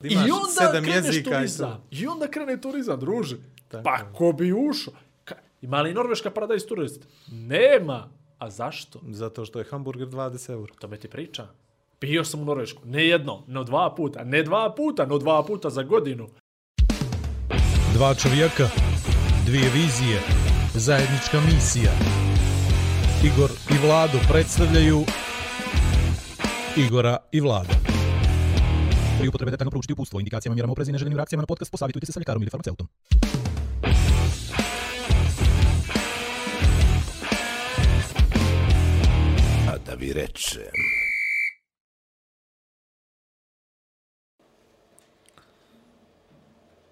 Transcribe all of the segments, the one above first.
I onda sedam kreneš jezika i turizam. I onda krene turizam, druže. Tako pa ko bi ušao? Ka- Ima li Norveška paradajz turist? Nema. A zašto? Zato što je hamburger 20 eura. To me ti priča. Bio sam u Norvešku. Ne jedno, no dva puta. Ne dva puta, no dva puta za godinu. Dva čovjeka, dvije vizije, zajednička misija. Igor i Vlado predstavljaju Igora i Vlada. Pri upotrebe detaljno proučiti upustvo, indikacijama, mjerama oprezi i neželjenim reakcijama na podcast posavitujte se sa ljekarom ili farmaceutom. A da vi rečem.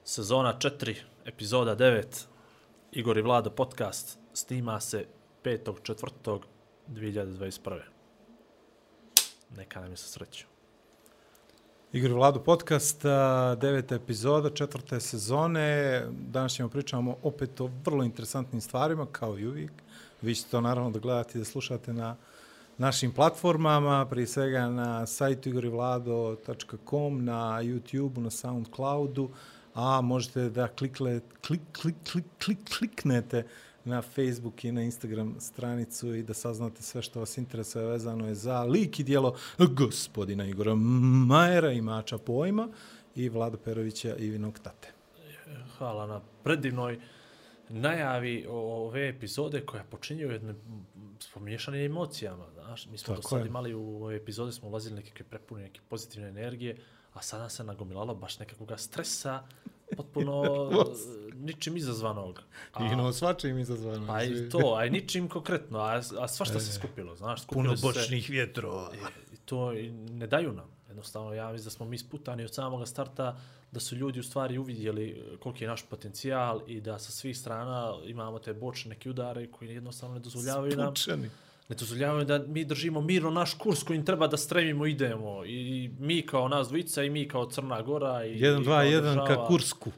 Sezona 4, epizoda 9. Igor i Vlado podcast snima se 5.4.2021. Neka nam je sa sreću. Igor Vladu podcast, deveta epizoda, četvrte sezone. Danas ćemo pričamo opet o vrlo interesantnim stvarima, kao i uvijek. Vi ćete to naravno da gledate i da slušate na našim platformama, prije svega na sajtu igorivlado.com, na YouTube-u, na Soundcloudu, a možete da klikle, klik, klik, klik, klik, kliknete na Facebook i na Instagram stranicu i da saznate sve što vas interesuje vezano je za lik i dijelo gospodina Igora Majera, imača pojma, i Vlada Perovića i Vinog tate. Hvala na predivnoj najavi ove epizode koja počinju jedne s pomiješanim emocijama. Znaš, mi smo Tako do sad je. imali u ove epizode, smo ulazili nekakve prepune, neke pozitivne energije, a sada se nagomilalo baš nekakvog stresa, potpuno ničim izazvanog. A, I no, svačim izazvano. Pa i to, a i ničim konkretno, a, a svašta se skupilo, znaš, skupilo Puno se, bočnih vjetrova. i, i to i ne daju nam. Jednostavno, ja mislim da smo mi sputani od samog starta, da su ljudi u stvari uvidjeli e, koliki je naš potencijal i da sa svih strana imamo te bočne neke udare koji jednostavno ne dozvoljavaju nam, Spučani. Ne dozvoljavaju da mi držimo mirno naš kurs kojim treba da stremimo, idemo. I mi kao nas dvojica i mi kao Crna Gora i, 1, i 2, kao 1 država. ka Kursku.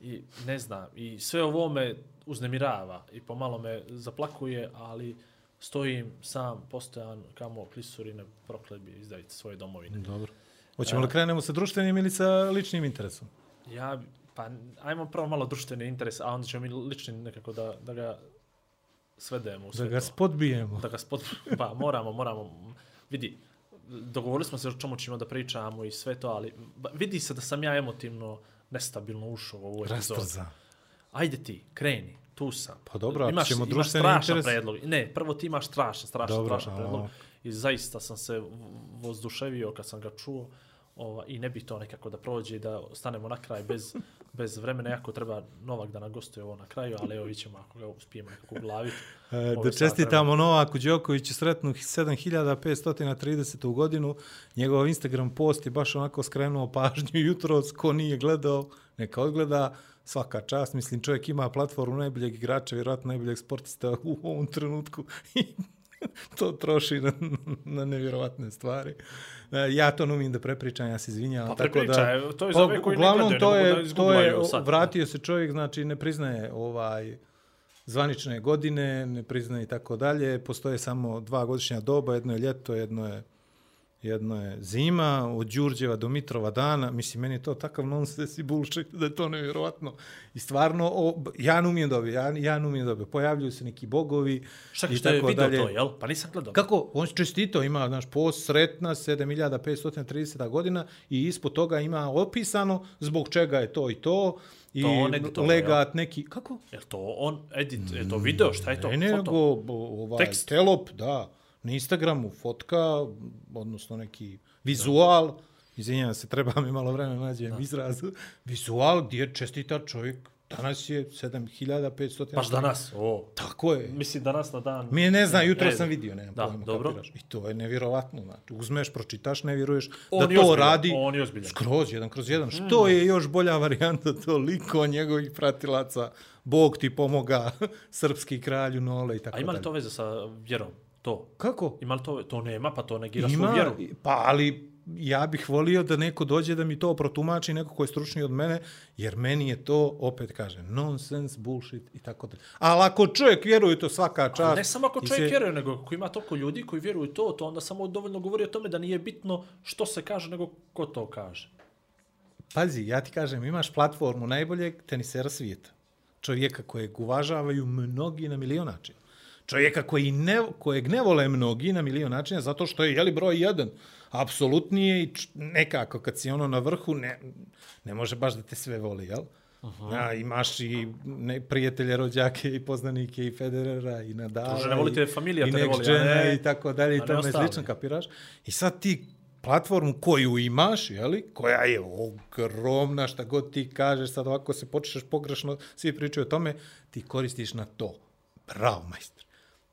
I ne znam, i sve ovo me uznemirava i pomalo me zaplakuje, ali stojim sam, postojan, kamo klisuri ne proklebi izdajte svoje domovine. Dobro. Hoćemo li krenemo sa društvenim ili sa ličnim interesom? Ja, pa, ajmo prvo malo društveni interes, a onda ćemo mi lični nekako da, da ga svedemo u Da sve ga to. spodbijemo. Da ga spod... Pa, moramo, moramo. Vidi, dogovorili smo se o čemu ćemo da pričamo i sve to, ali vidi se da sam ja emotivno nestabilno ušao u ovu epizodu. Ajde ti, kreni, tu sam. Pa dobro, imaš, ćemo imaš društveni strašan interes- predlog. Ne, prvo ti imaš strašan, strašan, Dobro, strašan predlog. I zaista sam se vozduševio kad sam ga čuo ova, i ne bi to nekako da prođe i da stanemo na kraj bez, bez vremena, jako treba Novak da nagostuje ovo na kraju, ali evo vidimo ako ga uspijemo nekako uglaviti. E, da čestitamo Novaku Đokoviću sretnu 7530. godinu. Njegov Instagram post je baš onako skrenuo pažnju jutros. Ko nije gledao, neka odgleda. Svaka čast. Mislim, čovjek ima platformu najboljeg igrača, vjerojatno najboljeg sportista u ovom trenutku. To troši na, na nevjerovatne stvari. E, ja to ne umijem da prepričam, ja se izvinjavam. Pa tako da, to je za ove koji ne uglavnom, gledaju, to ne je, to je, sad. vratio se čovjek, znači ne priznaje ovaj zvanične godine, ne priznaje i tako dalje. Postoje samo dva godišnja doba, jedno je ljeto, jedno je jedno je zima, od Đurđeva do Mitrova dana, mislim, meni je to takav nonsens i bullshit da je to nevjerovatno. I stvarno, o, ja ne umijem dobiti, ja, ja ne umijem dobiti. Pojavljuju se neki bogovi Šta i što je tako video dalje. to, jel? Pa nisam gledao. Kako? On čestito ima, znaš, post sretna 7530 godina i ispod toga ima opisano zbog čega je to i to. I To on editovao, legat neki, kako? Je to on edit, je to video, šta je to? Ne, ne, nego ovaj, Tekst? telop, da. Na Instagramu fotka, odnosno neki vizual, izvinjam se, treba mi malo vremena nađem izraz, vizual gdje čestita čovjek, danas je 7500. Baš danas, o. Tako je. Mislim danas na dan... Mi je ne znam, jutro sam vidio, nemam da, pojma, dobro. kapiraš. I to je nevjerovatno, znači, uzmeš, pročitaš, ne vjeruješ On da je to ozbiljan, radi on je ozbiljan. skroz, jedan kroz jedan. Što je još bolja varijanta, toliko njegovih pratilaca, Bog ti pomoga, srpski kralju Nole i tako A ima li dalje. to veze sa vjerom? To. Kako? Ima li to, to nema, pa to negira Ima, svoju vjeru. pa ali ja bih volio da neko dođe da mi to protumači, neko ko je stručniji od mene, jer meni je to, opet kažem, nonsense, bullshit i tako dalje. Ali ako čovjek vjeruje to svaka čast... Ali ne samo ako čovjek se- vjeruje, nego ako ima toliko ljudi koji vjeruju to, to onda samo dovoljno govori o tome da nije bitno što se kaže, nego ko to kaže. pazi, ja ti kažem, imaš platformu najboljeg tenisera svijeta. Čovjeka kojeg uvažavaju mnogi na milion načina. Čovjeka koji ne, kojeg ne vole mnogi na milion načina zato što je, jeli, broj jedan. Apsolutnije i nekako kad si ono na vrhu, ne, ne može baš da te sve voli, jel? Aha. Ja, imaš i ne, prijatelje, rođake i poznanike i Federera i Nadala. Može, ne voli te i- familija i te ne voli, a ne- i tako dalje a i tome slično, kapiraš? I sad ti platformu koju imaš, jeli, koja je ogromna, šta god ti kažeš, sad ovako se počneš pogrešno, svi pričaju o tome, ti koristiš na to. Bravo, majstor.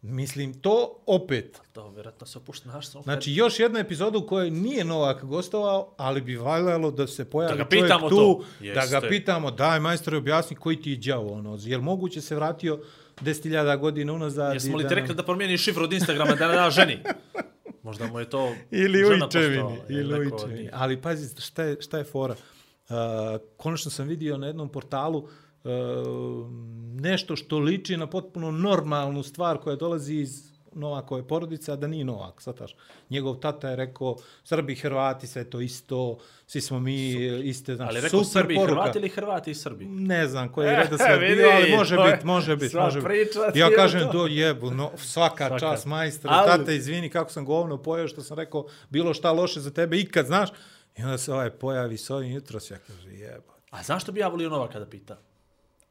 Mislim, to opet, To, vjerojatno se opušta naš sam. Znači, još jedna epizoda u kojoj nije Novak gostovao, ali bi valjalo da se pojavi Da ga čovjek pitamo tu, to. da ga pitamo, daj majstore objasni koji ti je đavo, ono, jel moguće se vratio 10.000 godina unazad? Jesmo li da ti rekli da promijeni šifru od Instagrama da ne da ženi? Možda mu je to Ili žena ujčevini, poslala, ili ujčevini. Ali pazi, šta je, šta je fora? Uh, konačno sam vidio na jednom portalu uh, nešto što liči na potpuno normalnu stvar koja dolazi iz Novakove porodice, a da nije Novak, sataš. Njegov tata je rekao, Srbi, Hrvati, sve to isto, svi smo mi iste, znači, Ali rekao super Srbi poruka. Hrvati ili Hrvati i Srbi? Ne znam koji je E, redosled vidi, bio, ali može biti, može biti, može biti. priča ti Ja kažem, to. do jebu, no, svaka, Svaka. čast majstor, Ali- tata, izvini kako sam govno pojeo, što sam rekao, bilo šta loše za tebe ikad, znaš? I onda se ovaj pojavi s ovim jutros, ja kaže, jeba. A zašto bi ja volio Novaka da pita?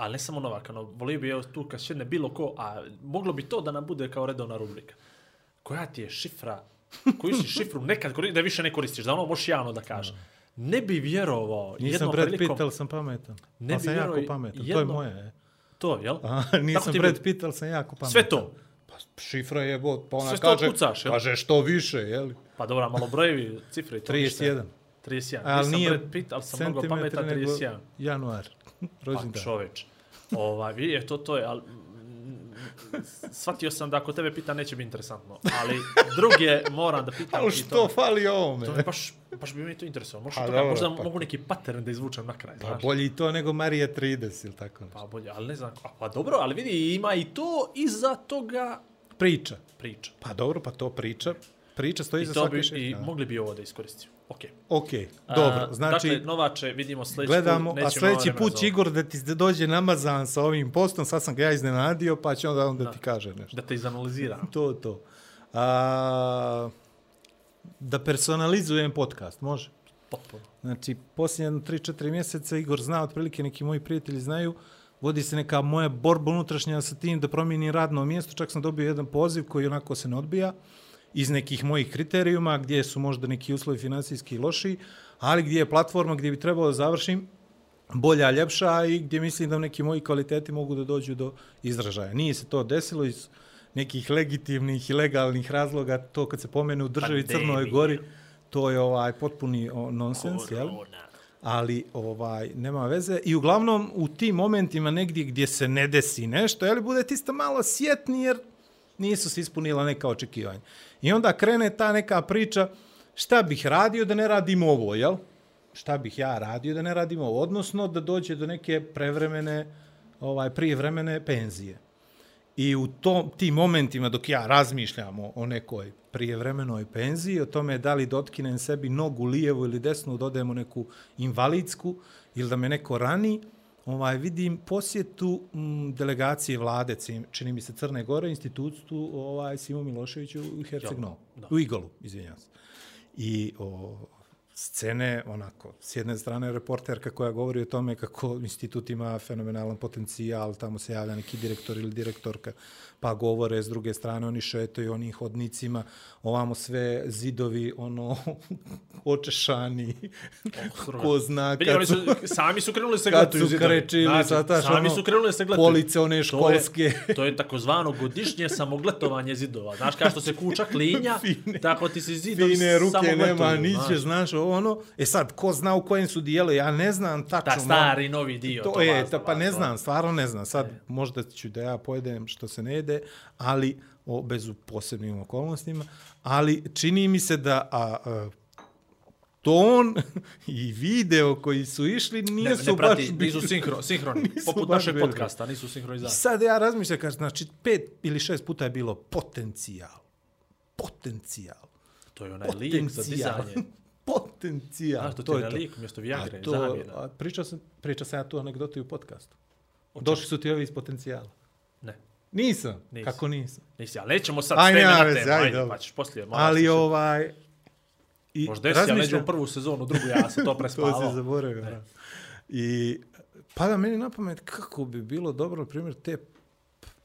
Ali ne samo Novaka, no, volio bi evo tu kad šedne bilo ko, a moglo bi to da nam bude kao redovna rubrika. Koja ti je šifra, koju si šifru nekad koristiš, da više ne koristiš, da ono možeš javno da kažeš. Ne bi vjerovao Nisam jednom Brad prilikom... Pitt, ali sam pametan. Ne ali sam jako pametan, to je moje. E. To, jel? A, nisam Brad. Pitt, ali sam jako pametan. Sve to. Pa šifra je, bo, pa ona Sve kaže, kucaš, jel? kaže što više, jeli? Pa dobra, malo brojevi, cifre i to. 31. 31. Ali Nisam nije Brad Pitt, ali sam mnogo pametan nego 31. januar. Pa Rođendan. čoveč. Ovaj, je to, to je, ali shvatio sam da ako tebe pita neće biti interesantno. Ali druge moram da pitam. Ali što to- fali ovome? To baš, baš bi mi to interesovalo. Možda, A, toga, dobro, možda pa- mogu neki pattern da izvučem na kraj. Pa znaš. bolje i to nego Marija 30 ili tako nešto. Pa bolje, ali ne znam. A, pa dobro, ali vidi, ima i to iza toga Priča. priča. Pa dobro, pa to priča. Priča stoji I za to svaki bi, šef. i mogli bi ovo da iskoristimo. Ok. Ok, dobro. A, Znači, dakle, Novače, vidimo sljedeći gledamo, put. a nećemo sljedeći put će. Igor da ti dođe namazan sa ovim postom, sad sam ga ja iznenadio, pa će onda on da ti kaže nešto. Da te izanaliziram. To, to. A, da personalizujem podcast, može? Potpuno. Znači, posljednje 3-4 mjeseca Igor zna, otprilike neki moji prijatelji znaju, vodi se neka moja borba unutrašnja sa tim da promijenim radno mjesto, čak sam dobio jedan poziv koji onako se ne odbija iz nekih mojih kriterijuma, gdje su možda neki uslovi finansijski loši, ali gdje je platforma gdje bi trebalo da završim bolja, ljepša i gdje mislim da neki moji kvaliteti mogu da dođu do izražaja. Nije se to desilo iz nekih legitimnih i legalnih razloga, to kad se pomene u državi Pandemija. Crnoj Gori, to je ovaj potpuni nonsens, jel? Ali ovaj nema veze i uglavnom u tim momentima negdje gdje se ne desi nešto, je li budete isto malo sjetni jer nisu se ispunila neka očekivanja. I onda krene ta neka priča šta bih radio da ne radim ovo, jel? Šta bih ja radio da ne radim ovo, odnosno da dođe do neke prevremene, ovaj prijevremene penzije. I u tom, tim momentima dok ja razmišljam o, o nekoj prijevremenoj penziji, o tome da li dotkinem sebi nogu lijevu ili desnu, dodajemo neku invalidsku ili da me neko rani, ovaj, vidim posjetu m, delegacije vlade, čini mi se Crne Gore, institutu ovaj, Simo Miloševiću u Herceg Novu, da. u Igolu, izvinjam se. I o, scene, onako, s jedne strane reporterka koja govori o tome kako institut ima fenomenalan potencijal, tamo se javlja neki direktor ili direktorka, pa govore s druge strane, oni šetaju onim hodnicima, ovamo sve zidovi, ono, očešani, ko zna, oni kad su, su, sami su krenuli se kad gledati su u zidovi. krečili, Znači, sataš, Sami ono, su krenuli se gledati. police one To je- školske. To je takozvano godišnje samogletovanje zidova. Znaš, kao što se kuča klinja, tako ti se zidovi fine ruke nema, niće, znaš. ono. E sad, ko zna u kojem su dijelu, ja ne znam tačno. Ta stari, novi dio. To, je, vas, ta, pa vas, ne to. znam, stvarno ne znam. Sad možda ću da ja pojedem što se ne jede, ali o, bez u posebnim okolnostima, ali čini mi se da a, a, ton i video koji su išli Ne, nisu ne prati, baš bili- nisu sinhro, sinhroni. Nisu Poput baš našeg bili. podcasta, nisu I sinhronizacije. sad ja razmišljam, kaže, znači pet ili šest puta je bilo potencijal. Potencijal. To je onaj lijek za Potencijal. dizanje. potencijal. A, to ti je na lik, mjesto Viagre, A to, zamjena. a pričao sam, pričao sam ja tu anegdotu i u podcastu. Došli su ti ovi iz potencijala. Nisam. Nisi. Kako nisam? nisi, ali nećemo sad Aj, s teme nema na temu, ajde, ajde, pa ćeš poslije. moraš Ali se- ovaj... I Možda jesi, razmišljam- u prvu sezonu, drugu ja sam to To prespavao. si zaboravio. I pada meni na pamet kako bi bilo dobro, na primjer, te,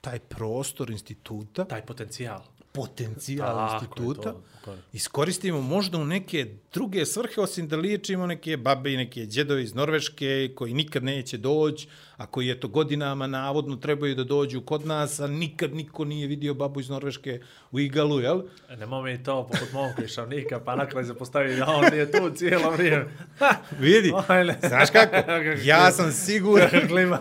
taj prostor instituta, Taj potencijal. potencijal Tako je instituta, to, tako je. iskoristimo možda u neke druge svrhe, osim da liječimo neke babe i neke džedovi iz Norveške koji nikad neće doći, a koji eto godinama navodno trebaju da dođu kod nas, a nikad niko nije vidio babu iz Norveške u Igalu, jel? E, Nemo mi to poput momka iz Šavnika, pa na kraju se postavi da on nije tu cijelo vrijeme. Vidi, znaš kako? Ja sam siguran, Klima.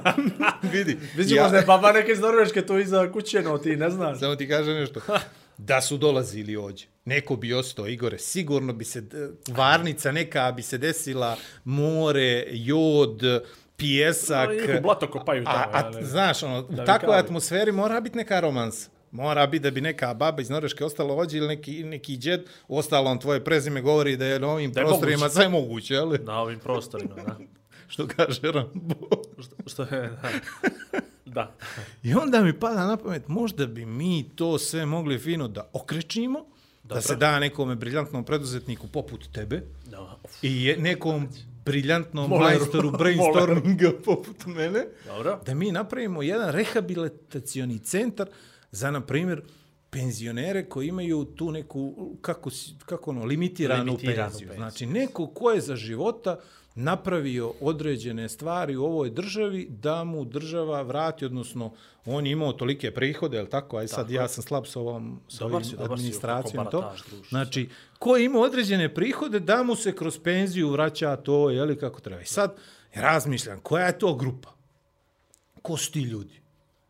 vidi, Vidimo ja- da je baba neke iz Norveške tu iza kuće, no ti ne znaš. Samo ti kažem nešto. Da su dolazili ođe. Neko bi ostao, Igore, sigurno bi se, varnica neka bi se desila, more, jod, pijesak. Njihov blato kopaju tamo, A, a ali- znaš, ono, u takvoj atmosferi mora biti neka romansa. Mora biti da bi neka baba iz Norveške ostala ođe ili neki, neki džed, ostalo on tvoje prezime govori da je na ovim Da je prostorima moguće. sve moguće, jel? Na ovim prostorima, da. Što kaže Rambo. Što, što je, da. da. I onda mi pada na pamet, možda bi mi to sve mogli fino da okrećimo, da Dobro. se da nekome briljantnom preduzetniku poput tebe da. I nekom briljantnom Moleru. majstoru brainstorminga poput mene, Dobro. da mi napravimo jedan rehabilitacioni centar za, na primjer, penzionere koji imaju tu neku, kako, kako ono, limitiranu, Limitiranu penziju. penziju. Znači, neko ko je za života napravio određene stvari u ovoj državi, da mu država vrati, odnosno on je imao tolike prihode, jel tako? Aj sad Tako ja sam slab s ovom s Dobar ovim si, administracijom. to. Znači, ko ima određene prihode, da mu se kroz penziju vraća to, jeli, kako treba. I sad razmišljam, koja je to grupa? Ko su ti ljudi?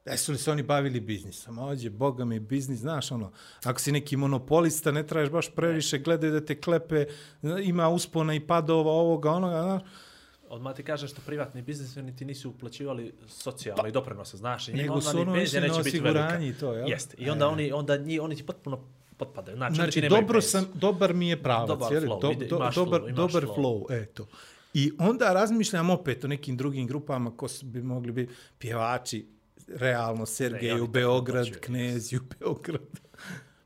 Jesu li se oni bavili biznisom? Ođe, boga mi, biznis, znaš ono, ako si neki monopolista, ne tražeš baš previše, gledaj da te klepe, ima uspona i padova ovoga, onoga, znaš. Odmah ti kažem što privatni biznismeni ti nisu uplaćivali socijalne i doprinose, znaš, i njima Nego onda su ni ono penzija neće biti velika. i to, jel? Jeste. I onda E. oni, onda nji, oni ti potpuno potpadaju. Znači, Znači, dobro sam, dobar mi je pravac, Dobar jel? flow, Do, do, dobar, flow, dobar flow. flow, eto. I onda razmišljam opet o nekim drugim grupama ko bi mogli biti pjevači, realno, Sergej oni u tako Beograd, uplaćuju, Knezi u Beograd.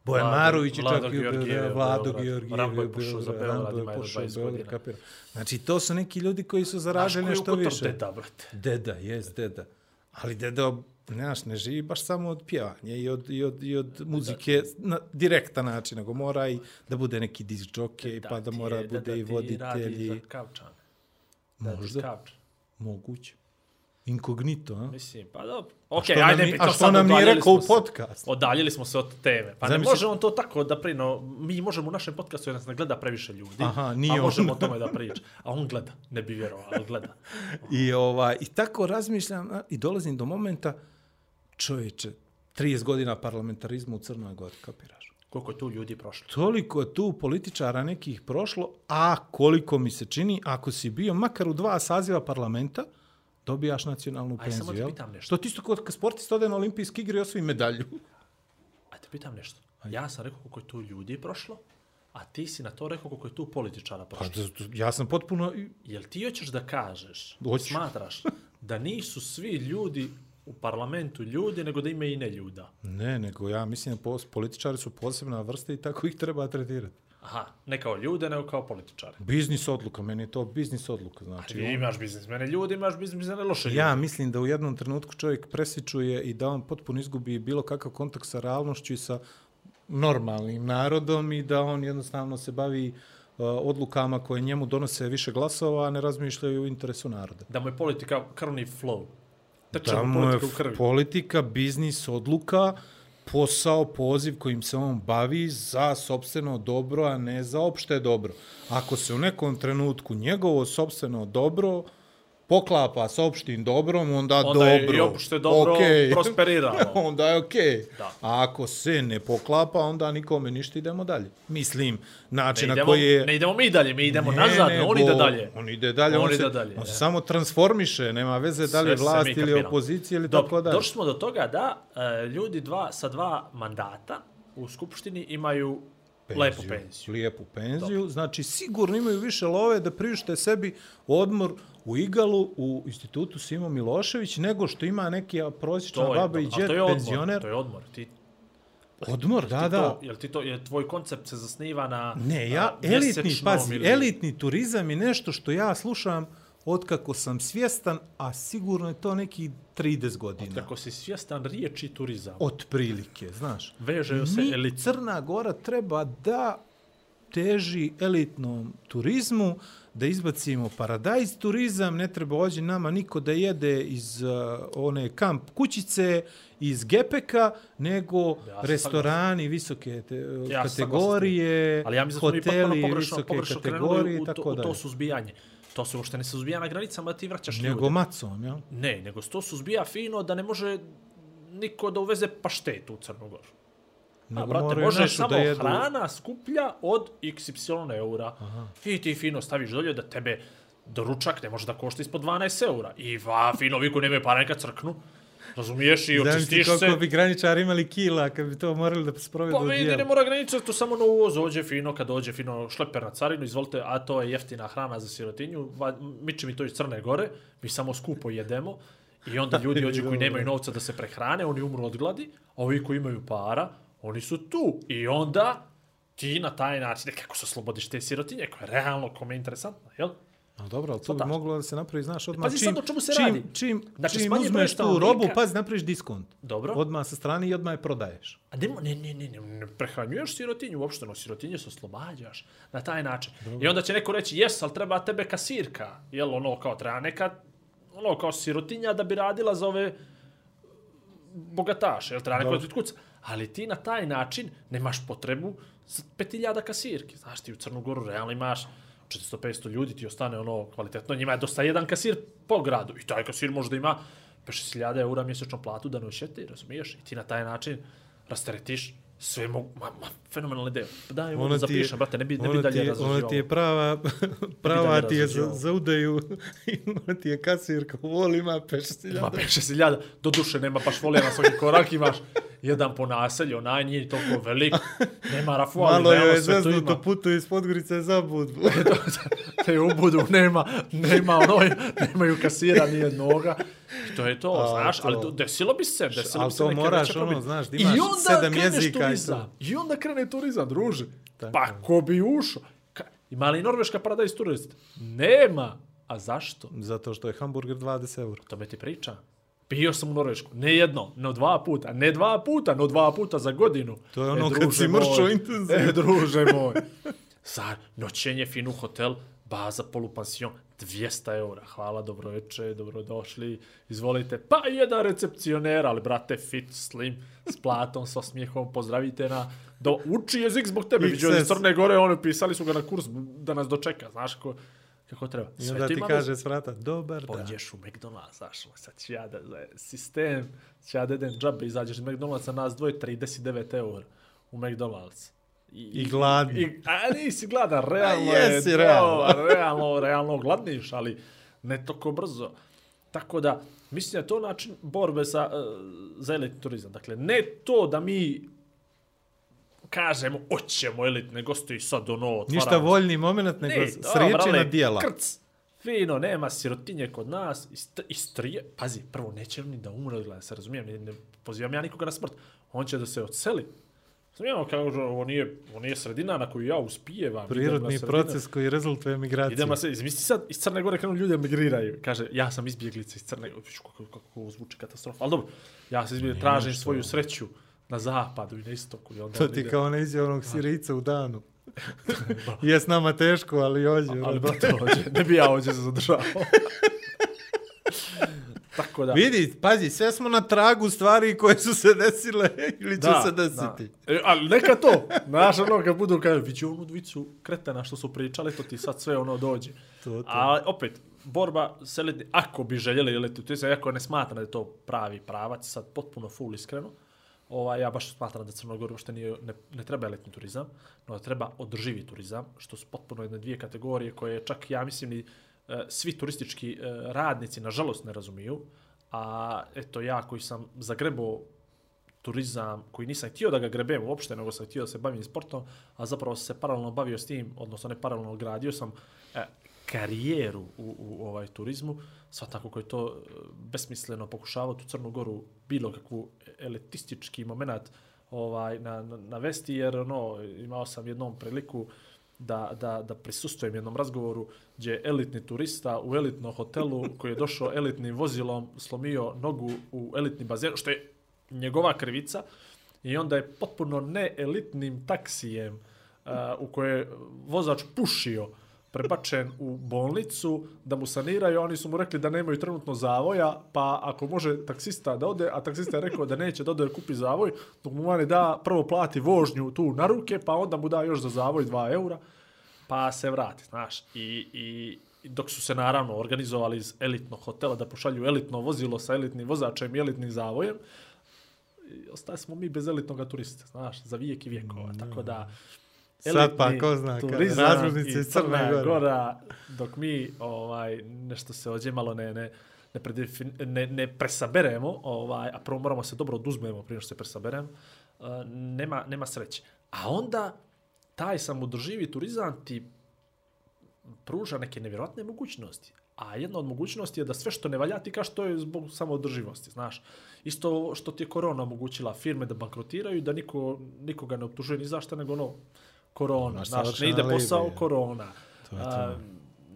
Bojan Marović je čak i u Georgijev Beograd, u Vlado. Georgijev Rambo je u pošao za Beograd, Rambo je pošao 20 Beograd, kapiram. Znači, to su neki ljudi koji su Znaš nešto je više. Kotor deda, brate? Deda, jes, deda. Ali deda, znaš, ne živi baš samo od pjevanja i od, i od, i od muzike na direktan način, nego mora i da bude neki disc jockey, pa da ti mora je- bude da i ti voditelj. radi za i- kaučan. Da ti Možda. Moguće. Inkognito, a? Mislim, pa dobro. Ok, što nam ajde, ni- mi a to što sad nam nije rekao u se- podcastu? Odaljili smo se od teme. Pa ne Zamisli- može on to tako da prino... Mi možemo u našem podcastu jer nas ne gleda previše ljudi. Aha, nije a on. možemo o tome da priča. A on gleda. Ne bi vjerovao, ali gleda. I, ovaj, I tako razmišljam a, i dolazim do momenta, čovječe, 30 godina parlamentarizma u Crnoj Gori, kapiraš? Koliko tu ljudi prošlo. Toliko je tu političara nekih prošlo, a koliko mi se čini, ako si bio makar u dva saziva parlamenta, dobijaš nacionalnu Aj, penziju, samo te pitam nešto. Što ti isto kod sportista ode na olimpijski igre i osvoji medalju. Ajde, pitam nešto. Ja sam rekao koliko je tu ljudi prošlo, a ti si na to rekao koliko je tu političara Pa, prošlo. d- ja sam potpuno... Jel ti hoćeš da kažeš, Hoću. smatraš, da nisu svi ljudi u parlamentu ljudi, nego da ima i ne ljuda? Ne, nego ja mislim da političari su posebna vrsta i tako ih treba tretirati. Aha, ne kao ljude, nego kao političare. Biznis odluka, meni je to biznis odluka. Znači, Znači, imaš biznismene ljudi, imaš biznismene loše ljude. Ja mislim da u jednom trenutku čovjek presičuje i da on potpuno izgubi bilo kakav kontakt sa realnošću i sa normalnim narodom i da on jednostavno se bavi uh, odlukama koje njemu donose više glasova, a ne razmišljaju u interesu naroda. Da mu je politika krvni flow. Teče Da mu je politika politika, biznis, odluka, posao, poziv kojim se on bavi za sobstveno dobro, a ne za opšte dobro. Ako se u nekom trenutku njegovo sobstveno dobro poklapa s opštim dobrom, onda, Onda dobro. je i opšte dobro okej. prosperiralo. onda je okej. Da. A ako se ne poklapa, onda nikome ništa idemo dalje. Mislim, način Ne na koji je... ne idemo mi dalje, mi idemo Ne, nazad, nego on ide dalje. On ide dalje, On on, ide se, dalje, on se samo transformiše, nema veze da li je vlast ili opozicija ili Dobro, tako dalje. Došli smo do toga da e, ljudi dva, sa dva mandata u Skupštini imaju penziju. Lepu penziju. Lijepu penziju. Znači, sigurno imaju više love da priušte sebi odmor u Igalu, u institutu Simo Milošević, nego što ima neki prosječna To je, baba i a džet penzioner. To je odmor. Ti, Odmor, da, da. To, jel ti to, je tvoj koncept se zasniva na Ne, ja, na elitni, pazi, ili- elitni turizam je nešto što ja slušam otkako sam svjestan, a sigurno je to neki 30 godina. Kako si svjestan riječi turizam. Otprilike, znaš. Vežeju se elit. Crna Gora treba da teži elitnom turizmu, da izbacimo paradajz turizam, ne treba ođe nama niko da jede iz uh, one kamp kućice, iz gepeka, nego sam restorani visoke te, Ja sam kategorije, Ali ja mislim da hoteli pogrešno, visoke pogrešno kategorije i u, tako u to suzbijanje. To se uopšte ne suzbija na granicama da ti vraćaš Nego ljude. macom, jel? Ne, nego se to suzbija fino da ne može niko da uveze paštet u Crnu Goru. A, brate, moraju može našu samo da jedu. hrana skuplja od XY eura. Aha. I ti fino staviš dolje da tebe doručak ne može da košta ispod 12 eura. I va, fino, vi koji nemaju para neka crknu. Razumiješ i očistiš koliko se. bi graničari imali kila kad bi to morali da sprovedu Pa u vidi, djelo. ne mora graničati, to samo na uvoz, dođe fino, kad dođe fino šleper na carinu, izvolite, a to je jeftina hrana za sirotinju, va- miče mi to iz Crne Gore, mi samo skupo jedemo, i onda ljudi ođe koji nemaju novca da se prehrane, oni umru od gladi, a ovi koji imaju para, oni su tu. I onda ti na taj način, kako se oslobodiš te sirotinje, koja je realno, kome je interesantna, jel? A dobro, ali to bi Svataš. moglo da se napravi, znaš, odmah Pazi čim, sad o čemu se čim, radi. čim, Znači, čim uzmeš tu robu, pazi, napraviš diskont. Dobro. Odmah sa strane i odmah je prodaješ. A ne, ne, ne, ne, ne, ne prehranjuješ sirotinju uopšte, no sirotinje se oslobađaš na taj način. I onda će neko reći, jes, ali treba tebe kasirka. Jel, ono, kao treba neka, ono, kao sirotinja da bi radila za ove bogataše, jel, treba neko da kuca. Ali ti na taj način nemaš potrebu za 5000 kasirki. Znaš, ti u Crnu Goru realno imaš 400-500 ljudi, ti ostane ono kvalitetno, njima je dosta jedan kasir po gradu. I taj kasir možda ima 5-6.000 eura mjesečno platu da ne razumiješ? I ti na taj način rasteretiš sve mogu, ma, ma, fenomenalna ideja. Pa daj, ono zapišem, brate, ne bi, ne bi dalje ti je, razraživao. ona ti je prava, prava ti je za, razrađivao. za udaju, i ona ti je kasirka, vol ima peš Ima 5-6 do duše nema baš folija na svaki korak, imaš jedan po naselju, onaj nije toliko velik, nema rafu, ali Malo joj je sve to ima. zeznuto putu iz Podgorice za budvu. te ubudu, nema, nema onoj, nemaju kasira ni jednoga. I to je to, A, znaš, to- ali to, desilo bi se, desilo ali bi se to neka moraš, ono, znaš, da I imaš onda sedam jezika i to. turizam. I onda krene turizam, druže. Tako pa ko bi ušao? Ka, ima li Norveška paradajz turist? Nema. A zašto? Zato što je hamburger 20 eura. To me ti priča. Bio sam u Norvešku. Ne jedno, no dva puta. Ne dva puta, no dva puta za godinu. To je ono kad druže si mršao intenzivno. E, druže moj. Za noćenje fin u hotel, baza polupansion, 200 eura. Hvala, dobro večer, dobrodošli. Izvolite. Pa jedan recepcioner, ali brate, fit, slim, s platom, s osmijehom, pozdravite na... Do, uči jezik zbog tebe. Vidio iz Crne Gore, ono, pisali su ga na kurs da nas dočeka. Znaš kako, kako treba. I onda ti kaže s vrata, dobar dan. Pođeš u McDonald's, znaš, ono, sad ću ja da, da sistem, ću ja da idem džabe, izađeš iz McDonald'sa, nas dvoje, 39 eur u McDonald's. I, I gladni. I, a nisi gladan, realno A je jesi, to, realno. realno, realno gladniš, ali ne toko brzo. Tako da, mislim da je to način borbe sa, uh, za elitni turizam. Dakle, ne to da mi kažemo, oćemo elitne goste i sad ono, otvaramo Ništa voljni moment, nego Ne, sriječena brale, dijela. Krc. Fino, nema sirotinje kod nas. Ist, istrije. Pazi, prvo, neće ni da umre gleda, se razumijem. Ne, ne pozivam ja nikoga na smrt. On će da se odseli. Razumijem, kao že ovo nije, ovo nije sredina na koju ja uspijevam. Prirodni proces koji rezultuje emigracije. Idem na se, izmisli sad, iz Crne Gore krenu ljudi emigriraju. Kaže, ja sam izbjeglica iz Crne Gore. Kako, kako, kako zvuči katastrofa. Ali dobro, ja se izbjegli, tražim svoju sreću na zapadu i na istoku. I onda To ti ide- kao ne izje onog sirica u danu. je s nama teško, ali ođe. Ali brate. brate, ođe, ne bi ja ođe se zadržao. Tako da. Vidi, pazi, sve smo na tragu stvari koje su se desile ili će se desiti. Da. E, ali neka to. Znaš, ono, kad budu kaže, vidi onu dvicu kretena što su pričali, to ti sad sve ono dođe. To, to. A opet, borba s elitni, ako bi željeli elitni turizam, ako ne smatram da je to pravi pravac, sad potpuno full iskreno, ovaj, ja baš smatram da Crnogor uopšte nije, ne, ne treba elitni turizam, no da treba održivi turizam, što su potpuno jedne dvije kategorije koje čak, ja mislim, ni e, E, svi turistički e, radnici, nažalost, ne razumiju. A eto, ja koji sam zagrebao turizam koji nisam htio da ga grebem uopšte, nego sam htio da se bavim sportom, a zapravo se paralelno bavio s tim, odnosno ne paralelno gradio sam e, karijeru u, u ovaj turizmu, sva tako koji to e, besmisleno pokušavao tu Crnu Goru bilo kakvu elitistički moment ovaj na, na, vesti jer ono, imao sam jednom priliku da, da, da prisustujem jednom razgovoru gdje je elitni turista u elitnom hotelu koji je došao elitnim vozilom slomio nogu u elitni bazen, što je njegova krivica i onda je potpuno neelitnim taksijem uh, u koje je vozač pušio prebačen u bolnicu da mu saniraju, oni su mu rekli da nemaju trenutno zavoja, pa ako može taksista da ode, a taksista je rekao da neće da ode da kupi zavoj, dok mu mani da prvo plati vožnju tu na ruke, pa onda mu da još za zavoj 2 eura, pa se vrati, znaš. I, i dok su se naravno organizovali iz elitnog hotela da pošalju elitno vozilo sa elitnim vozačem i elitnim zavojem, ostali smo mi bez elitnog turista, znaš, za vijek i vijekova. Tako da, Sad pa, ko zna, razružnice iz Crna Gora. Gora. Dok mi ovaj, nešto se ođe malo ne, ne, ne, predefin, ne, ne presaberemo, ovaj, a prvo moramo se dobro oduzmemo prije što se presaberem, uh, nema, nema sreće. A onda taj samodrživi turizam ti pruža neke nevjerojatne mogućnosti. A jedna od mogućnosti je da sve što ne valja ti kaže to je zbog samodrživosti, znaš. Isto što ti je korona omogućila firme da bankrotiraju, da niko, nikoga ne optužuje ni zašto, nego ono, korona, znaš, ne ide posao, libe. korona. To je to. A,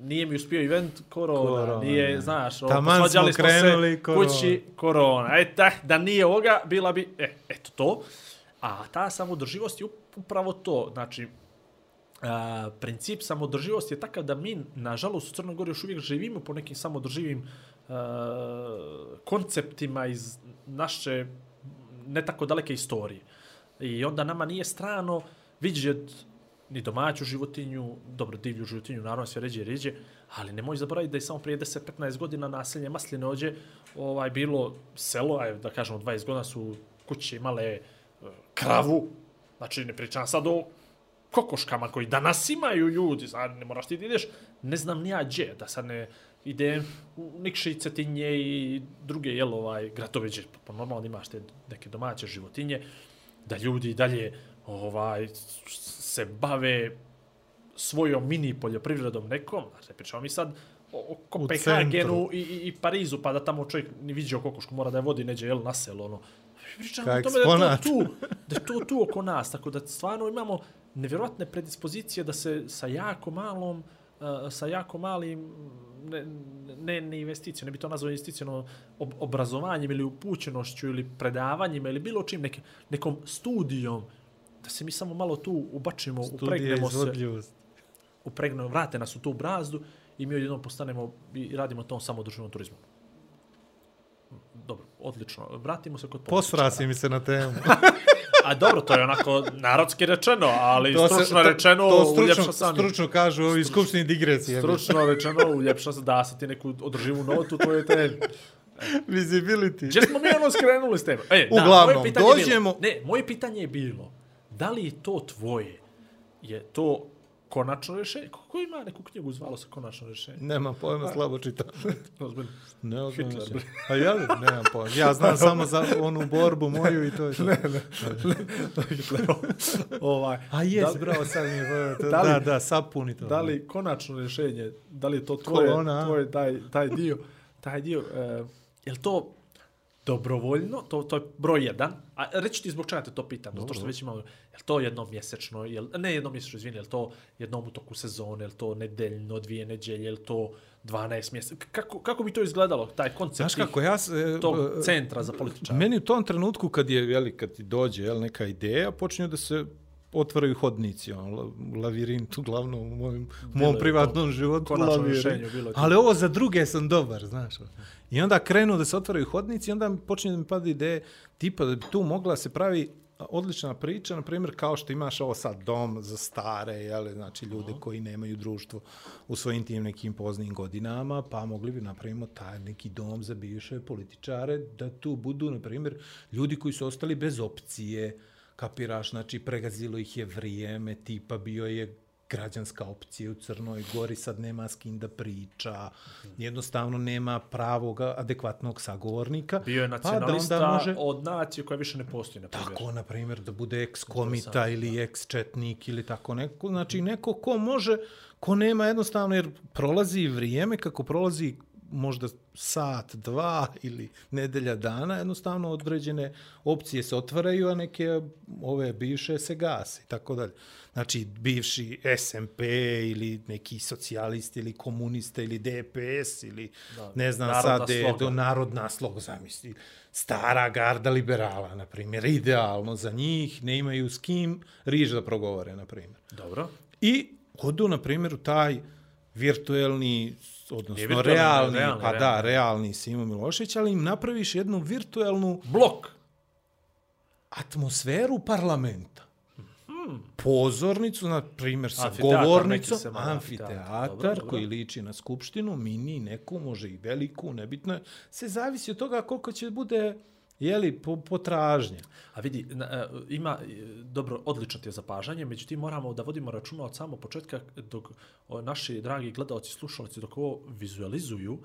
nije mi uspio event, korona, korona nije, ne. znaš, Taman smo krenuli, se korona. kući, korona. E, tak, da nije ovoga, bila bi, e, eto to. A ta samodrživost je upravo to, znači, a, princip samodrživosti je takav da mi, nažalost, u Crnoj Gori još uvijek živimo po nekim samodrživim a, konceptima iz naše ne tako daleke istorije. I onda nama nije strano vidjet ni domaću životinju, dobro, divlju životinju, naravno sve ređe i ređe, ali ne možeš zaboraviti da je samo prije 10-15 godina naselje Masline ođe ovaj, bilo selo, aj, da kažemo 20 godina su kuće imale e, kravu, znači ne pričam sad o kokoškama koji danas imaju ljudi, sad ne moraš ti da ideš, ne znam ni ja gdje, da sad ne ide u Nikši, Cetinje i druge jel, ovaj, gradove gdje, pa normalno imaš te neke domaće životinje, da ljudi dalje ovaj, se bave svojom mini poljoprivredom nekom, znači pričamo mi sad o Kopenhagenu i, i, i Parizu, pa da tamo čovjek ni vidio kokošku, mora da je vodi neđe jel, na selo, ono. Pričamo o tome da je to tu, da je to tu oko nas, tako da stvarno imamo nevjerojatne predispozicije da se sa jako malom, uh, sa jako malim ne, ne, ne investicijom, ne bi to nazvao investicijom, ob, obrazovanjem ili upućenošću ili predavanjima ili bilo čim, nek, nekom studijom, da se mi samo malo tu ubačimo, upregnemo se, upregnemo, vrate nas u tu brazdu i mi odjednom postanemo i radimo tom samodržavnom turizmu. Dobro, odlično. Vratimo se kod Posra si mi se na temu. A dobro, to je onako narodski rečeno, ali to stručno se, to, rečeno to stručno, sam. Stručno kažu ovi skupštini digresije. Stručno rečeno uljepša se da se ti neku održivu notu, to je te... Visibility. Gdje smo mi ono skrenuli s tebe? E, Uglavnom, da, dođemo... Bilo, ne, moje pitanje je bilo, da li je to tvoje? Je to konačno rješenje? Kako ima neku knjigu zvalo se konačno rješenje? Nema pojma, slabo čitam. ne znam se. A ja nemam pojma. Ja znam samo za onu borbu moju i to je to. ne, ne. ovaj, A jes, da, bravo, sad mi je. Da, li, da, da, sapuni to. Da li konačno rješenje, da li je to tvoje, tvoje taj, taj dio, taj dio, uh, je li to dobrovoljno, to, to je broj jedan, a reći ti zbog čega te to pitam, zato što već imamo, je to jednom mjesečno, je ne jednom mjesečno, izvini, je to jednom u toku sezone, je to nedeljno, dvije nedelje, je to 12 mjeseca, kako, kako bi to izgledalo, taj koncept Znaš kako, ja, e, tog centra za političara? Meni u tom trenutku kad je, jeli, kad ti dođe jel, neka ideja, počinju da se otvaraju hodnici, on, lavirint, uglavnom u mojim, mom privatnom životu, lavirint. Ali ovo za druge sam dobar, znaš. I onda krenu da se otvaraju hodnici i onda počinje da mi pada ideje tipa da bi tu mogla se pravi odlična priča, na primjer kao što imaš ovo sad dom za stare, jeli, znači ljude uh -huh. koji nemaju društvo u svojim tim nekim poznim godinama, pa mogli bi napravimo taj neki dom za bivše političare, da tu budu, na primjer, ljudi koji su ostali bez opcije, kapiraš, znači pregazilo ih je vrijeme, tipa bio je građanska opcija u Crnoj Gori sad nema s kim da priča, jednostavno nema pravog adekvatnog sagovornika. Bio je pa nacionalista onda može- od nacije koja više ne postoji, na primjer. Tako, na primjer, da bude ex-komita ili ex-četnik ili tako neko. Znači, neko ko može, ko nema jednostavno, jer prolazi vrijeme, kako prolazi možda sat, dva ili nedelja dana, jednostavno određene opcije se otvaraju, a neke ove bivše se gase i tako dalje. Znači, bivši SMP ili neki socijalist ili komunista ili DPS ili Da, ne znam sad, je do narodna slog, zamisli. Stara garda liberala, na primjer, idealno za njih, ne imaju s kim riječ da progovore, na primjer. Dobro. I odu, na primjer, u taj virtuelni, odnosno virtuelni, realni, realni, pa da, realni. realni Simo Milošević, ali im napraviš jednu virtuelnu Blok. atmosferu parlamenta. Pozornicu, na primjer, sa Amfiteatar govornicom, se amfiteatar. amfiteatar Dobro, dobro. koji liči na skupštinu, mini, neku, može i veliku, nebitno je. Se zavisi od toga koliko će bude jeli, po, potražnje. A vidi, na, e, ima, e, dobro, odlično ti je zapažanje, međutim moramo da vodimo računa od samog početka dok o, naši dragi gledalci, slušalci, dok ovo vizualizuju,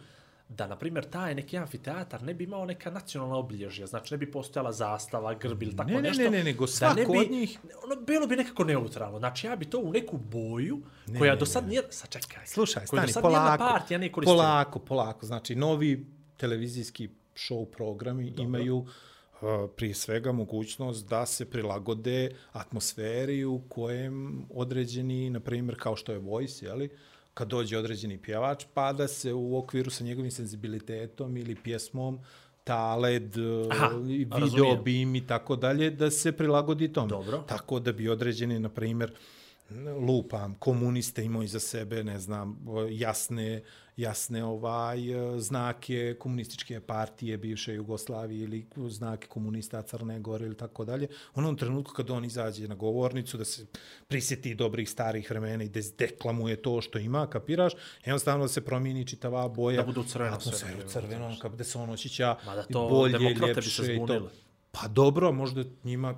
da, na primjer, taj neki amfiteatar ne bi imao neka nacionalna obilježja, znači ne bi postojala zastava, grb ili tako Ne, ne, nešto. ne, ne, nego da svako ne bi, od njih- Ono, bilo bi nekako neutralno. Znači, ja bi to u neku boju, koja do sad nije... Sačekaj. Slušaj, stani, polako, partija nije koristila. polako, polako. Znači, novi televizijski show programi Dobro. imaju uh, prije svega mogućnost da se prilagode atmosferi u kojem određeni, na primjer, kao što je Voice, jeli, kad dođe određeni pjevač, pa da se u okviru sa njegovim senzibilitetom ili pjesmom taled, Aha, Aha, video, razumijem. bim i tako dalje, da se prilagodi tome. Dobro. Tako da bi određeni, na primjer, lupam, komuniste imaju iza sebe, ne znam, jasne, jasne ovaj znake komunističke partije bivše Jugoslavije ili znake komunista Crne Gore ili tako dalje. U onom trenutku kad on izađe na govornicu da se prisjeti dobrih starih vremena i da deklamuje to što ima, kapiraš, jednostavno da se promijeni čitava boja. Da bude u crveno sve, atmosfera na u primjer, crvenom, kako da se on osjeća bolje, ljepše i to. zbunile. Pa dobro, možda njima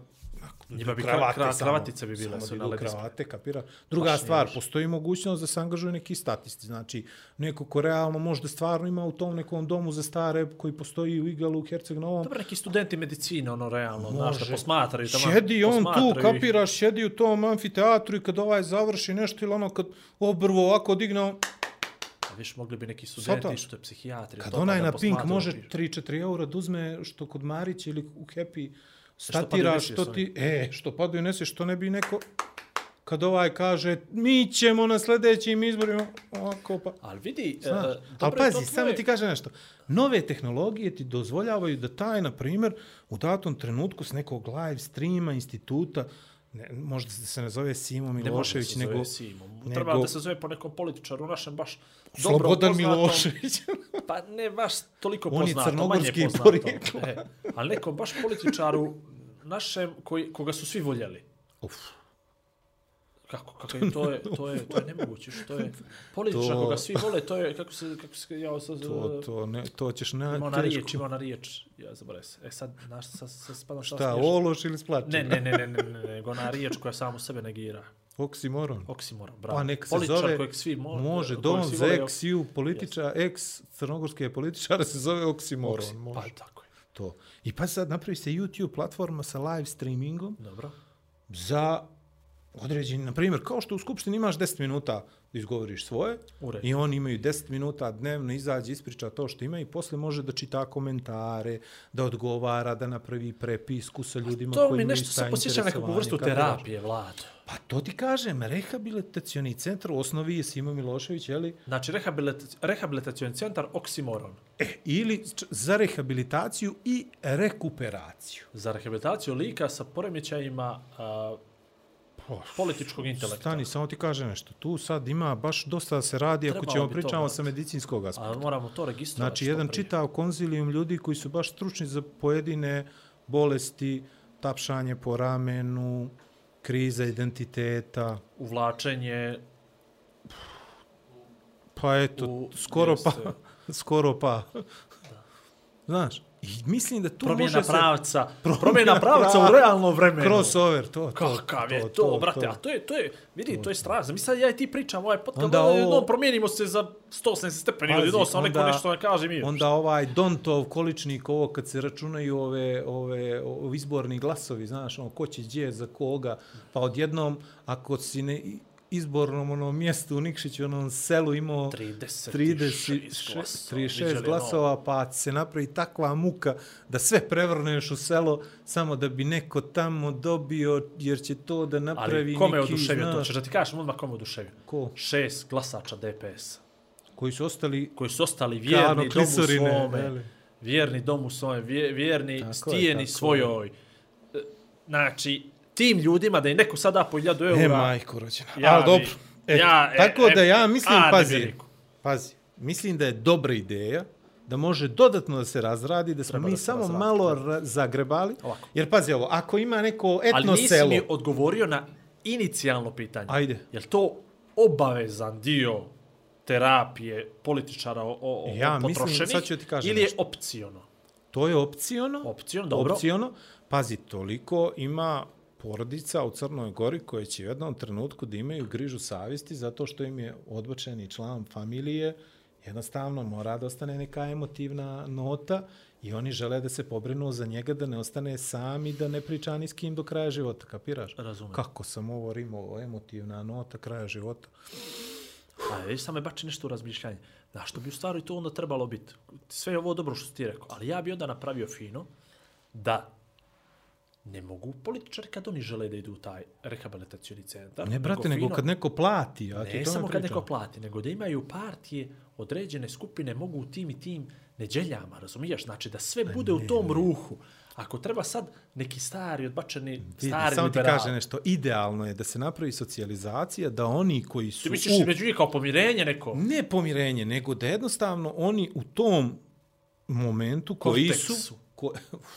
Njima bi kravate kra- kra- samo. kravatice bi bile sve da na kravate, kapira. Druga Baš stvar, postoji mogućnost da se angažuje neki statisti. Znači, neko ko realno možda stvarno ima u tom nekom domu za stare koji postoji u Igalu, u Herceg Novom, Dobro, neki studenti medicine, ono, realno, znaš, da posmatraju. tamo, Sjedi on tu, posmatraju ih. kapiraš, sjedi u tom amfiteatru i kad ovaj završi nešto ili ono kad obrvo ovako digne, A viš, mogli bi neki studenti, što je psihijatri. kad pa onaj na Pink može piše. 3-4 eura da uzme što kod Marića ili u Happy statira što ti, e, što padaju nese, što ne bi neko, kad ovaj kaže, mi ćemo na sljedećim izborima, ovako pa, Ali vidi, e, Znaš, dobro ali je pazi, to samo tvoje- ti kaže nešto. Nove tehnologije ti dozvoljavaju da taj, na primjer, u datom trenutku s nekog live streama, instituta, ne, možda se ne zove Simo Ne Milošević, nego... zove Simo. nego- Treba da se zove po nekom političaru, našem baš dobro Slobodan. Milošević. Pa ne baš toliko On je poznato, manje crnogorski poznato. porijeklo. E, ali nekom baš političaru našem koji, koga su svi voljeli. Uf. Kako, kako je, to je, to je, to je nemoguće, što je političar To- koga svi vole, to je, kako se, kako se, ja, sa, To, to, ne, to ćeš na ima ona riječ, teško. ima ona riječ, ja zaboravim se. E sad, znaš, sad, sad spadam šta, Šta, ološ ili splačina? Ne, ne, ne, ne, ne, ne, nego ona riječ koja samo sebe negira. Oksimoron. Oksimoron, bravo. Pa neka se Političar zove, kojeg svi mo može, Don svi za ex ju političar, ex crnogorske političara se zove Oksimoron. Oksi- može. Pa tako. To. I pa sad napravi se YouTube platforma sa live streamingom Dobro. za određeni, na primjer, kao što u Skupštini imaš 10 minuta da izgovoriš svoje, U redu. i oni imaju 10 minuta dnevno, izađe, ispriča to što ima i posle može da čita komentare, da odgovara, da napravi prepisku sa ljudima To koji mi imaju nešto ista se posjeća nekakvu vrstu terapije, Vlado. Pa to ti kažem, rehabilitacioni centar u osnovi je Simo Milošević, jeli? Znači, rehabilit, rehabilitacioni centar Oksimoron. E, ili za rehabilitaciju i rekuperaciju. Za rehabilitaciju lika sa poremećajima a, političkog intelekta. Stani, samo ti kaže nešto. Tu sad ima baš dosta da se radi ako Trebalo ćemo bi to pričamo sa medicinskog aspekta. A moramo to registrovati Znači, jedan prije. čitav konzilijum ljudi koji su baš stručni za pojedine bolesti, tapšanje po ramenu, kriza identiteta, Uvlačenje pa eto, u... skoro pa, jeste. skoro pa. Znaš, I mislim da tu Promjena može se... pravca, Promjena promjena pravca u realnom vremenu. Crossover, to, to. Kakav je to, brate, a to je, to je, vidi, to je strašno. Mi sad ja i ti pričam ovaj podcast, Onda onda ovo- ovo... promijenimo se za 180 stepeni, Pazi, ili no, sam neko nešto ne kaže mi. Onda ovaj Dontov količnik, ovo kad se računaju ove, ove, ove izborni glasovi, znaš, ono, ko će gdje za koga, pa odjednom, ako si ne izbornom onom mjestu u Nikšiću, onom selu imao 36 36 glasova, 36 viđali glasova, pa se napravi takva muka da sve prevrneš u selo samo da bi neko tamo dobio, jer će to da napravi Ali kome je oduševio to? znaš, Češ da ti kažem odmah kome je oduševio? Ko? Šest glasača DPS. koji su ostali koji su ostali vjerni ono domu svome, jeli? vjerni domu svome, vje- vjerni Tako je, stijeni je. svojoj. E, Znači, tim ljudima da im neko sad da po 1000 eura, E, majko rođena. Ja Ali dobro. E, ja, e, tako e, da ja mislim, a, pazi, pazi, mislim da je dobra ideja, da može dodatno da se razradi, da smo Treba mi da samo razradi, malo zagrebali. Ovako. Jer pazi ovo, ako ima neko ali etno nisi selo, mi odgovorio na inicijalno pitanje. Ajde. Je to obavezan dio terapije političara o, o, o Ja mislim, potrošenih sad ću ti kažem ili je opciono? to je opciono. Opciono, dobro. Opciono. Pazi, toliko ima porodica u Crnoj Gori koje će u jednom trenutku da imaju grižu savjesti zato što im je odbačeni član familije jednostavno mora da ostane neka emotivna nota i oni žele da se pobrinu za njega da ne ostane sam i da ne priča ni s kim do kraja života, kapiraš? Razumem. Kako sam ovo rimao, emotivna nota kraja života. A već sam me bači nešto u razmišljanje. Da, što bi u stvari to onda trebalo biti? Sve je ovo dobro što ti rekao, ali ja bi onda napravio fino da ne mogu političari kad oni žele da idu u taj rehabilitacioni centar. Ne, brate, nego fino- kad neko plati, ja ti Ne samo kad neko plati, nego da imaju partije, određene skupine mogu u tim i tim neđeljama, razumiješ? Znači da sve bude u tom ruhu. Ako treba sad neki stari, odbačeni, Vidi, stari samo ti liberal. kaže nešto, idealno je da se napravi socijalizacija, da oni koji su Ti misliš u... među njih kao pomirenje neko? Ne pomirenje, nego da jednostavno oni u tom momentu koji Korteksu. su... Ko,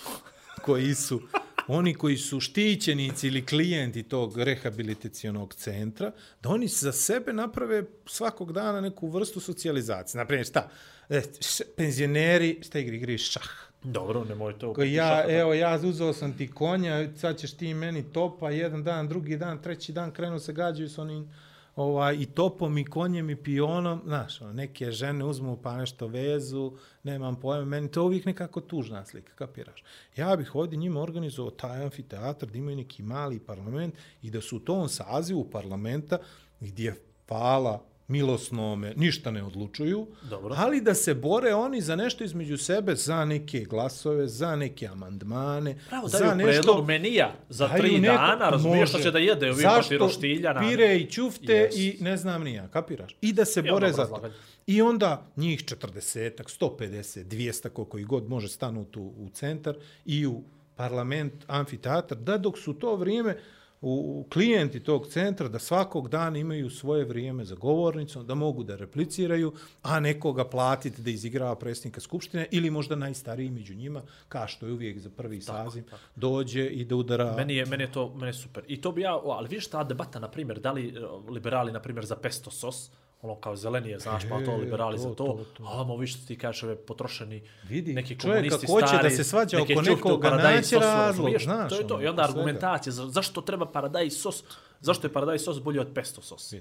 koji su oni koji su štićenici ili klijenti tog rehabilitacionog centra, da oni za sebe naprave svakog dana neku vrstu socijalizacije. Naprimjer, šta? E, š, penzioneri, šta igri, igri šah. Dobro, nemoj to. Koji ja, evo, ja uzeo sam ti konja, sad ćeš ti meni topa, jedan dan, drugi dan, treći dan krenu se gađaju s onim ovaj, i topom, i konjem, i pionom, znaš, ono, neke žene uzmu pa nešto vezu, nemam pojma, meni to uvijek nekako tužna slika, kapiraš. Ja bih ovdje njima organizovao taj amfiteatr, da imaju neki mali parlament i da su u tom sazivu parlamenta gdje hvala milosnome, ništa ne odlučuju, Dobro. ali da se bore oni za nešto između sebe, za neke glasove, za neke amandmane, Pravo, za nešto... predlog menija za tri neko- dana, razumiješ može. će da jede, ovi Zašto? pati roštilja. na- Pire i ćufte Yes. i ne znam ni ja, kapiraš? I da se I bore za to. I onda njih 40, 150, 200, koliko i god može stanuti u, u centar i u parlament, amfiteatar, da dok su to vrijeme u, u klijenti tog centra, da svakog dana imaju svoje vrijeme za govornicom, da mogu da repliciraju, a nekoga platiti da izigrava predsjednika Skupštine ili možda najstariji među njima, kao što je uvijek za prvi saziv, dođe i da udara... Meni je, meni je to meni je super. I to bi ja, o, ali vidiš ta debata, na primjer, da li e, liberali, na primjer, za pesto sos, ono kao zelenije, znaš, pa to E, liberali to, za to, to, to. a ovo viš što ti kažeš, ove potrošeni Vidi, neki čovjek komunisti kako hoće da stari, se svađa oko nekoga, naći razlog, razumiješ? znaš, To je to. ono, I onda svega. argumentacija, za- zašto treba paradajz sos, zašto je paradajz sos bolji od pesto sos?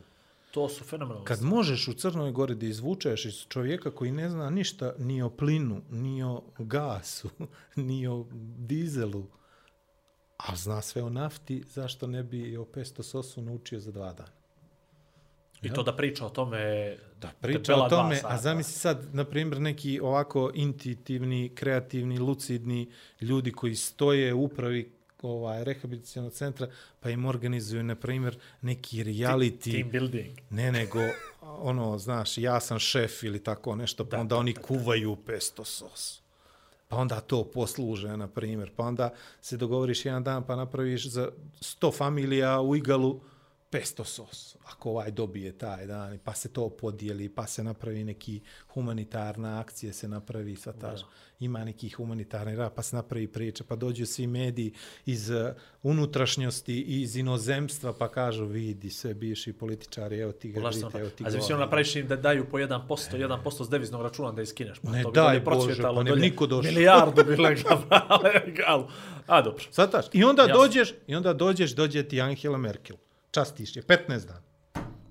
To su fenomenalne Kad možeš u Crnoj Gori da izvučeš iz čovjeka koji ne zna ništa ni o plinu, ni o gasu, ni o dizelu, a zna sve o nafti, zašto ne bi i o pesto sosu naučio za dva dana? I to da priča o tome Da priča o tome, a zamisli sad, na primjer, neki ovako intuitivni, kreativni, lucidni ljudi koji stoje u upravi ovaj, rehabilitacijalnog centra, pa im organizuju, na primjer, neki reality. Team building. Ne, nego, ono, znaš, ja sam šef ili tako nešto, pa Da, onda da, oni kuvaju pesto sos. Pa onda to posluže, na primjer. Pa onda se dogovoriš jedan dan, pa napraviš za sto familija u Igalu pesto sos, ako ovaj dobije taj dan, pa se to podijeli, pa se napravi neki humanitarna akcija, se napravi, svataš, ima neki humanitarni rad, pa se napravi priča, pa dođu svi mediji iz uh, unutrašnjosti i iz inozemstva, pa kažu, vidi, sve bivši političari, evo ti ga vidite, evo ti a znači ga ono napraviš im da daju po 1%, 1% s deviznog računa da iskineš. Pa Ne to bi daj dolje Bože, pa ne bi niko došao. Milijardu bi legla, legal. A dobro. Svataš? I onda Jasno. dođeš, i onda dođeš, dođe ti Angela Merkel. Častiš je 15 dana.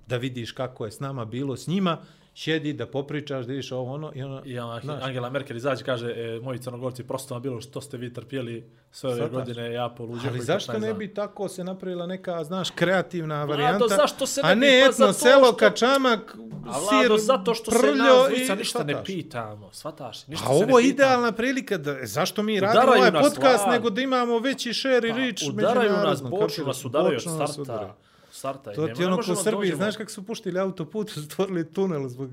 Da vidiš kako je s nama bilo s njima, sjedi da popričaš, da vidiš ovo ono i ono. I ona, znaš, Angela Merkel izađe kaže, e, moji crnogorci, prosto vam bilo što ste vi trpjeli sve ove Svataš. godine, ja poluđe. Ali zašto ne bi tako se napravila neka, znaš, kreativna varijanta? zašto se ne a ne Pa etno zato selo, što- kačamak, A sir, Vlado, zato što se prljo nas dvojica i ništa ne shvataš. pitamo, shvataš? Ništa A se ne ovo je idealna prilika da, zašto mi radimo ovaj nas, podcast Vlad. nego da imamo veći share i Pa, reach udaraju nas, međunarodno, bočno nas udaraju od nas udaraju. Starta. i To nema- ti ne ono ko u Srbiji, znaš kako su puštili autoput, stvorili tunel zbog...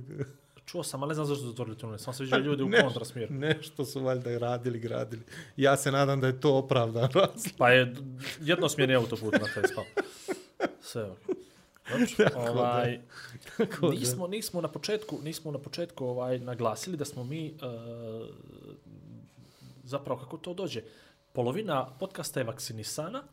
Čuo sam, ali ne znam zašto su zatvorili tunel. Sam se vidio ljudi u Neš- kontrasmjeru. Nešto su valjda radili, gradili. Ja se nadam da je to opravdan razlog. Pa je jednosmjerni autoput na taj spal. Sve ok. Dobro, ovaj, nismo, nismo na početku, nismo na početku ovaj naglasili da smo mi uh, zapravo kako to dođe. Polovina podcasta je vakcinisana,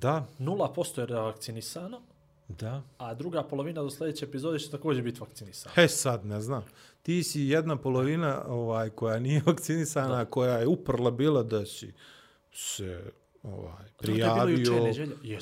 Da, 0% je revakcinisano, da. a druga polovina do sljedeće epizode će također biti vakcinisana. He sad, ne znam. Ti si jedna polovina ovaj koja nije vakcinisana, da. koja je uprla bila da si se ovaj, to prijavio,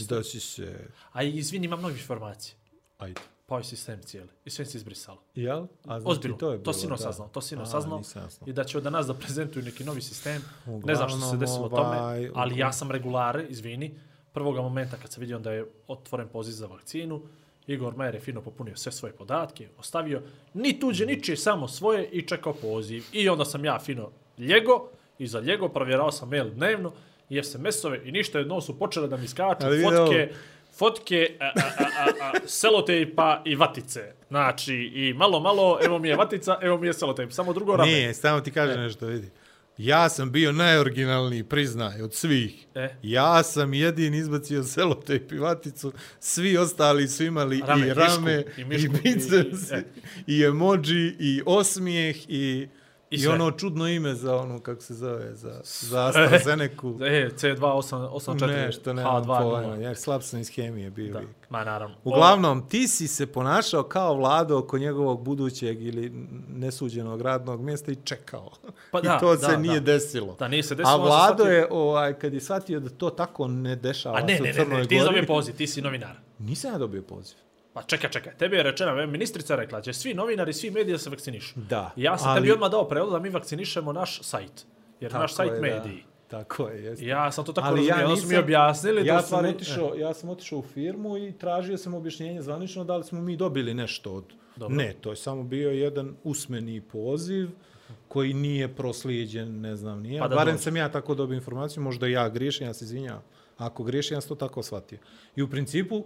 da si se... A izvini, imam mnogo informacije. Ajde. Pao je sistem cijeli. I sve se izbrisalo. Jel? A znači Ozbiljno, to je to bilo, sino da. saznao, to sino Aha, saznao. I da će od danas da prezentuju neki novi sistem. ne znam što se Uglavnom, desilo ovaj, tome, ali ja sam regulare, izvini, prvoga momenta kad sam vidio da je otvoren poziv za vakcinu, Igor Majer je fino popunio sve svoje podatke, ostavio ni tuđe, ničije, samo svoje i čekao poziv. I onda sam ja fino ljego i za ljego provjerao sam mail dnevno i SMS-ove i ništa jedno su počele da mi skaču Ali fotke, fotke a, a, a, a, a, selotejpa i vatice. Znači, i malo, malo, evo mi je vatica, evo mi je selotejp. Samo drugo rame. Nije, samo ti kaže nešto, vidi. Ja sam bio najoriginalniji, priznaj, od svih. E. Ja sam jedin izbacio selotejp i vaticu, svi ostali su imali Rame, i rame, mišku, i i, mišku, i biceps, i- e. i emoji, i osmijeh, i, I i, sve. ono čudno ime za ono, kako se zove, za, za AstraZeneca. E, C284, Nešto, ne, H2, pojma, jer slab sam iz hemije bio Da. Ma naravno. Uglavnom, ti si se ponašao kao vlado oko njegovog budućeg ili nesuđenog radnog mjesta i čekao. Pa I da, to da, se da. nije desilo. Da, nije se desilo, A vlado shvatio- je, ovaj, kad je shvatio da to tako ne dešava A ne, se u ne, ne, Crnoj ne, ti Gori, dobio poziv, ti si novinar. Nisam ja dobio poziv. Pa čekaj, čekaj, tebi je rečeno, ministrica rekla, će svi novinari, svi mediji da se vakcinišu. Da, I ja sam ali- tebi odmah dao predlog da mi vakcinišemo naš sajt. Jer naš sajt je, mediji. Da. Tako je, jeste. Ja sam to tako Ali razumio, ja su mi nisam- objasnili ja sam, otišao, ja sam otišao u firmu i tražio sam objašnjenje zvanično da li smo mi dobili nešto od... Dobro. Ne, to je samo bio jedan usmeni poziv koji nije proslijeđen, ne znam, nije. Pa Barem dođe. sam ja tako dobio informaciju, možda ja griješim, ja se izvinjavam. Ako griješim, ja sam to tako shvatio. I u principu, uh,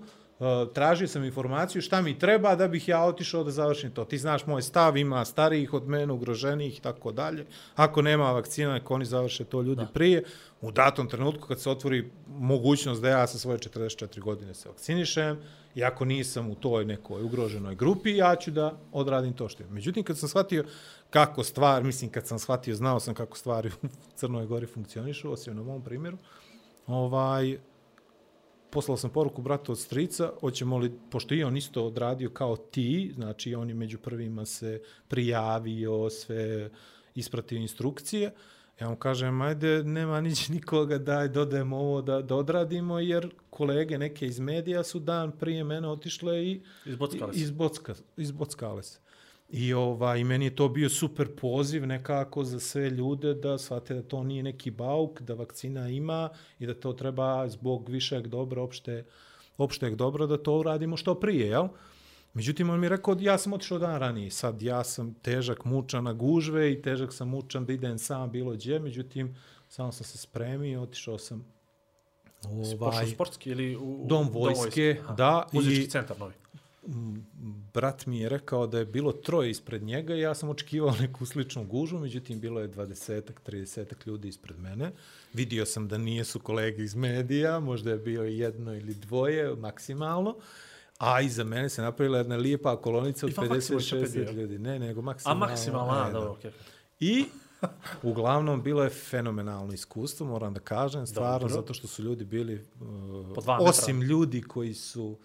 tražio sam informaciju šta mi treba da bih ja otišao da završim to. Ti znaš moj stav, ima starijih od mene, ugroženijih i tako dalje. Ako nema vakcina, neka oni završe to ljudi da. prije. U datom trenutku kad se otvori mogućnost da ja sa svoje 44 godine se vakcinišem, i ako nisam u toj nekoj ugroženoj grupi, ja ću da odradim to što je. Međutim, kad sam shvatio kako stvar, mislim, kad sam shvatio, znao sam kako stvari u Crnoj Gori funkcionišu, osim na mom primjeru, ovaj, poslao sam poruku bratu od strica, hoćemo li, pošto i on isto odradio kao ti, znači on je među prvima se prijavio, sve ispratio instrukcije, ja mu kažem, ajde, nema nić nikoga, daj, dodajemo ovo da, da odradimo, jer kolege neke iz medija su dan prije mene otišle i Izbockale se. izbocka, izbockale se. I ovaj, meni je to bio super poziv nekako za sve ljude da shvate da to nije neki bauk, da vakcina ima i da to treba zbog višeg dobra, opšte, opšteg dobra, da to uradimo što prije, jel? Međutim, on mi je rekao, ja sam otišao dan ranije, sad ja sam težak, mučan na gužve i težak sam mučan da idem sam bilo gdje, međutim, samo sam se spremio, otišao sam ovaj, sportski ili u... u dom vojske, Aha. da, Muzički i- centar novi. Brat mi je rekao da je bilo troje ispred njega i ja sam očekivao neku sličnu gužu, međutim bilo je 20-ak, 30-ak ljudi ispred mene. Vidio sam da nije su kolege iz medija, možda je bio jedno ili dvoje maksimalno. A iza mene se napravila jedna lijepa kolonica od I pa maksimalno 50-60 šapedija. ljudi. Ne, nego A maksimalno. maksimalno, e, a, da. dobro, okej. I uglavnom bilo je fenomenalno iskustvo, moram da kažem, stvarno, Dobro. zato što su ljudi bili, uh, osim ljudi koji su uh,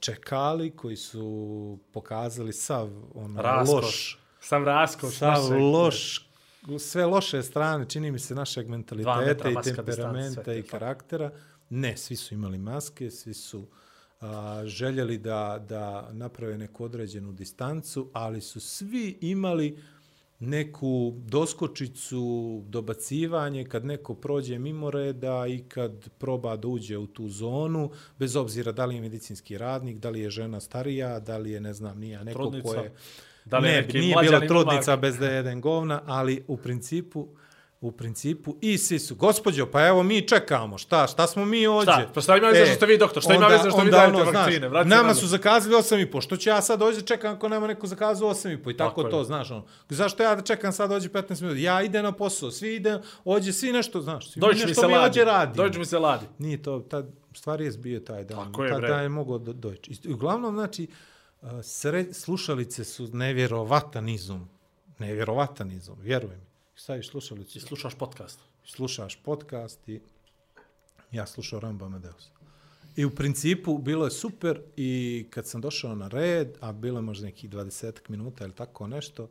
čekali, koji su pokazali sav ono, Raskoš. loš, Sam raskoš. sav našeg- loš, sve loše strane, čini mi se, našeg mentaliteta metra i temperamenta i te karaktera. Ne, svi su imali maske, svi su a, željeli da, da naprave neku određenu distancu, ali su svi imali neku doskočicu, dobacivanje kad neko prođe mimo reda i kad proba da uđe u tu zonu, bez obzira da li je medicinski radnik, da li je žena starija, da li je, ne znam, nija neko ko je... Da li je ne, neki nije bila trudnica bez da jedem govna, ali u principu u principu i svi su, gospođo, pa evo mi čekamo, šta, šta smo mi ovdje? Šta? Pa šta ima veze što ste vi doktor? Šta ima veze što vi dajete ono, vakcine? Znaš, Vrati nama su zakazali 8,5, što ću ja sad dođe čekam ako nema neko zakazao 8,5 i tako, Tako je. to, znaš, ono. Zašto ja da čekam sad dođe 15 minuta? Ja idem na posao, svi ide, ođe svi nešto, znaš, svi Dođi mi nešto mi ovdje radimo. Dođi mi se ladi. Nije to, tad, stvari je bio taj dan. Tako je, tad bre. dan je mogao do, doći. I uglavnom, znači, uh, sred, slušalice su nevjerovatan izum. Nevjerovatan izum, vjeruj mi. Staviš slušalicu, I slušaš podcast. slušaš podcast i ja slušao Rambo Amadeus. I u principu bilo je super i kad sam došao na red, a bilo je možda nekih 20 minuta ili tako nešto,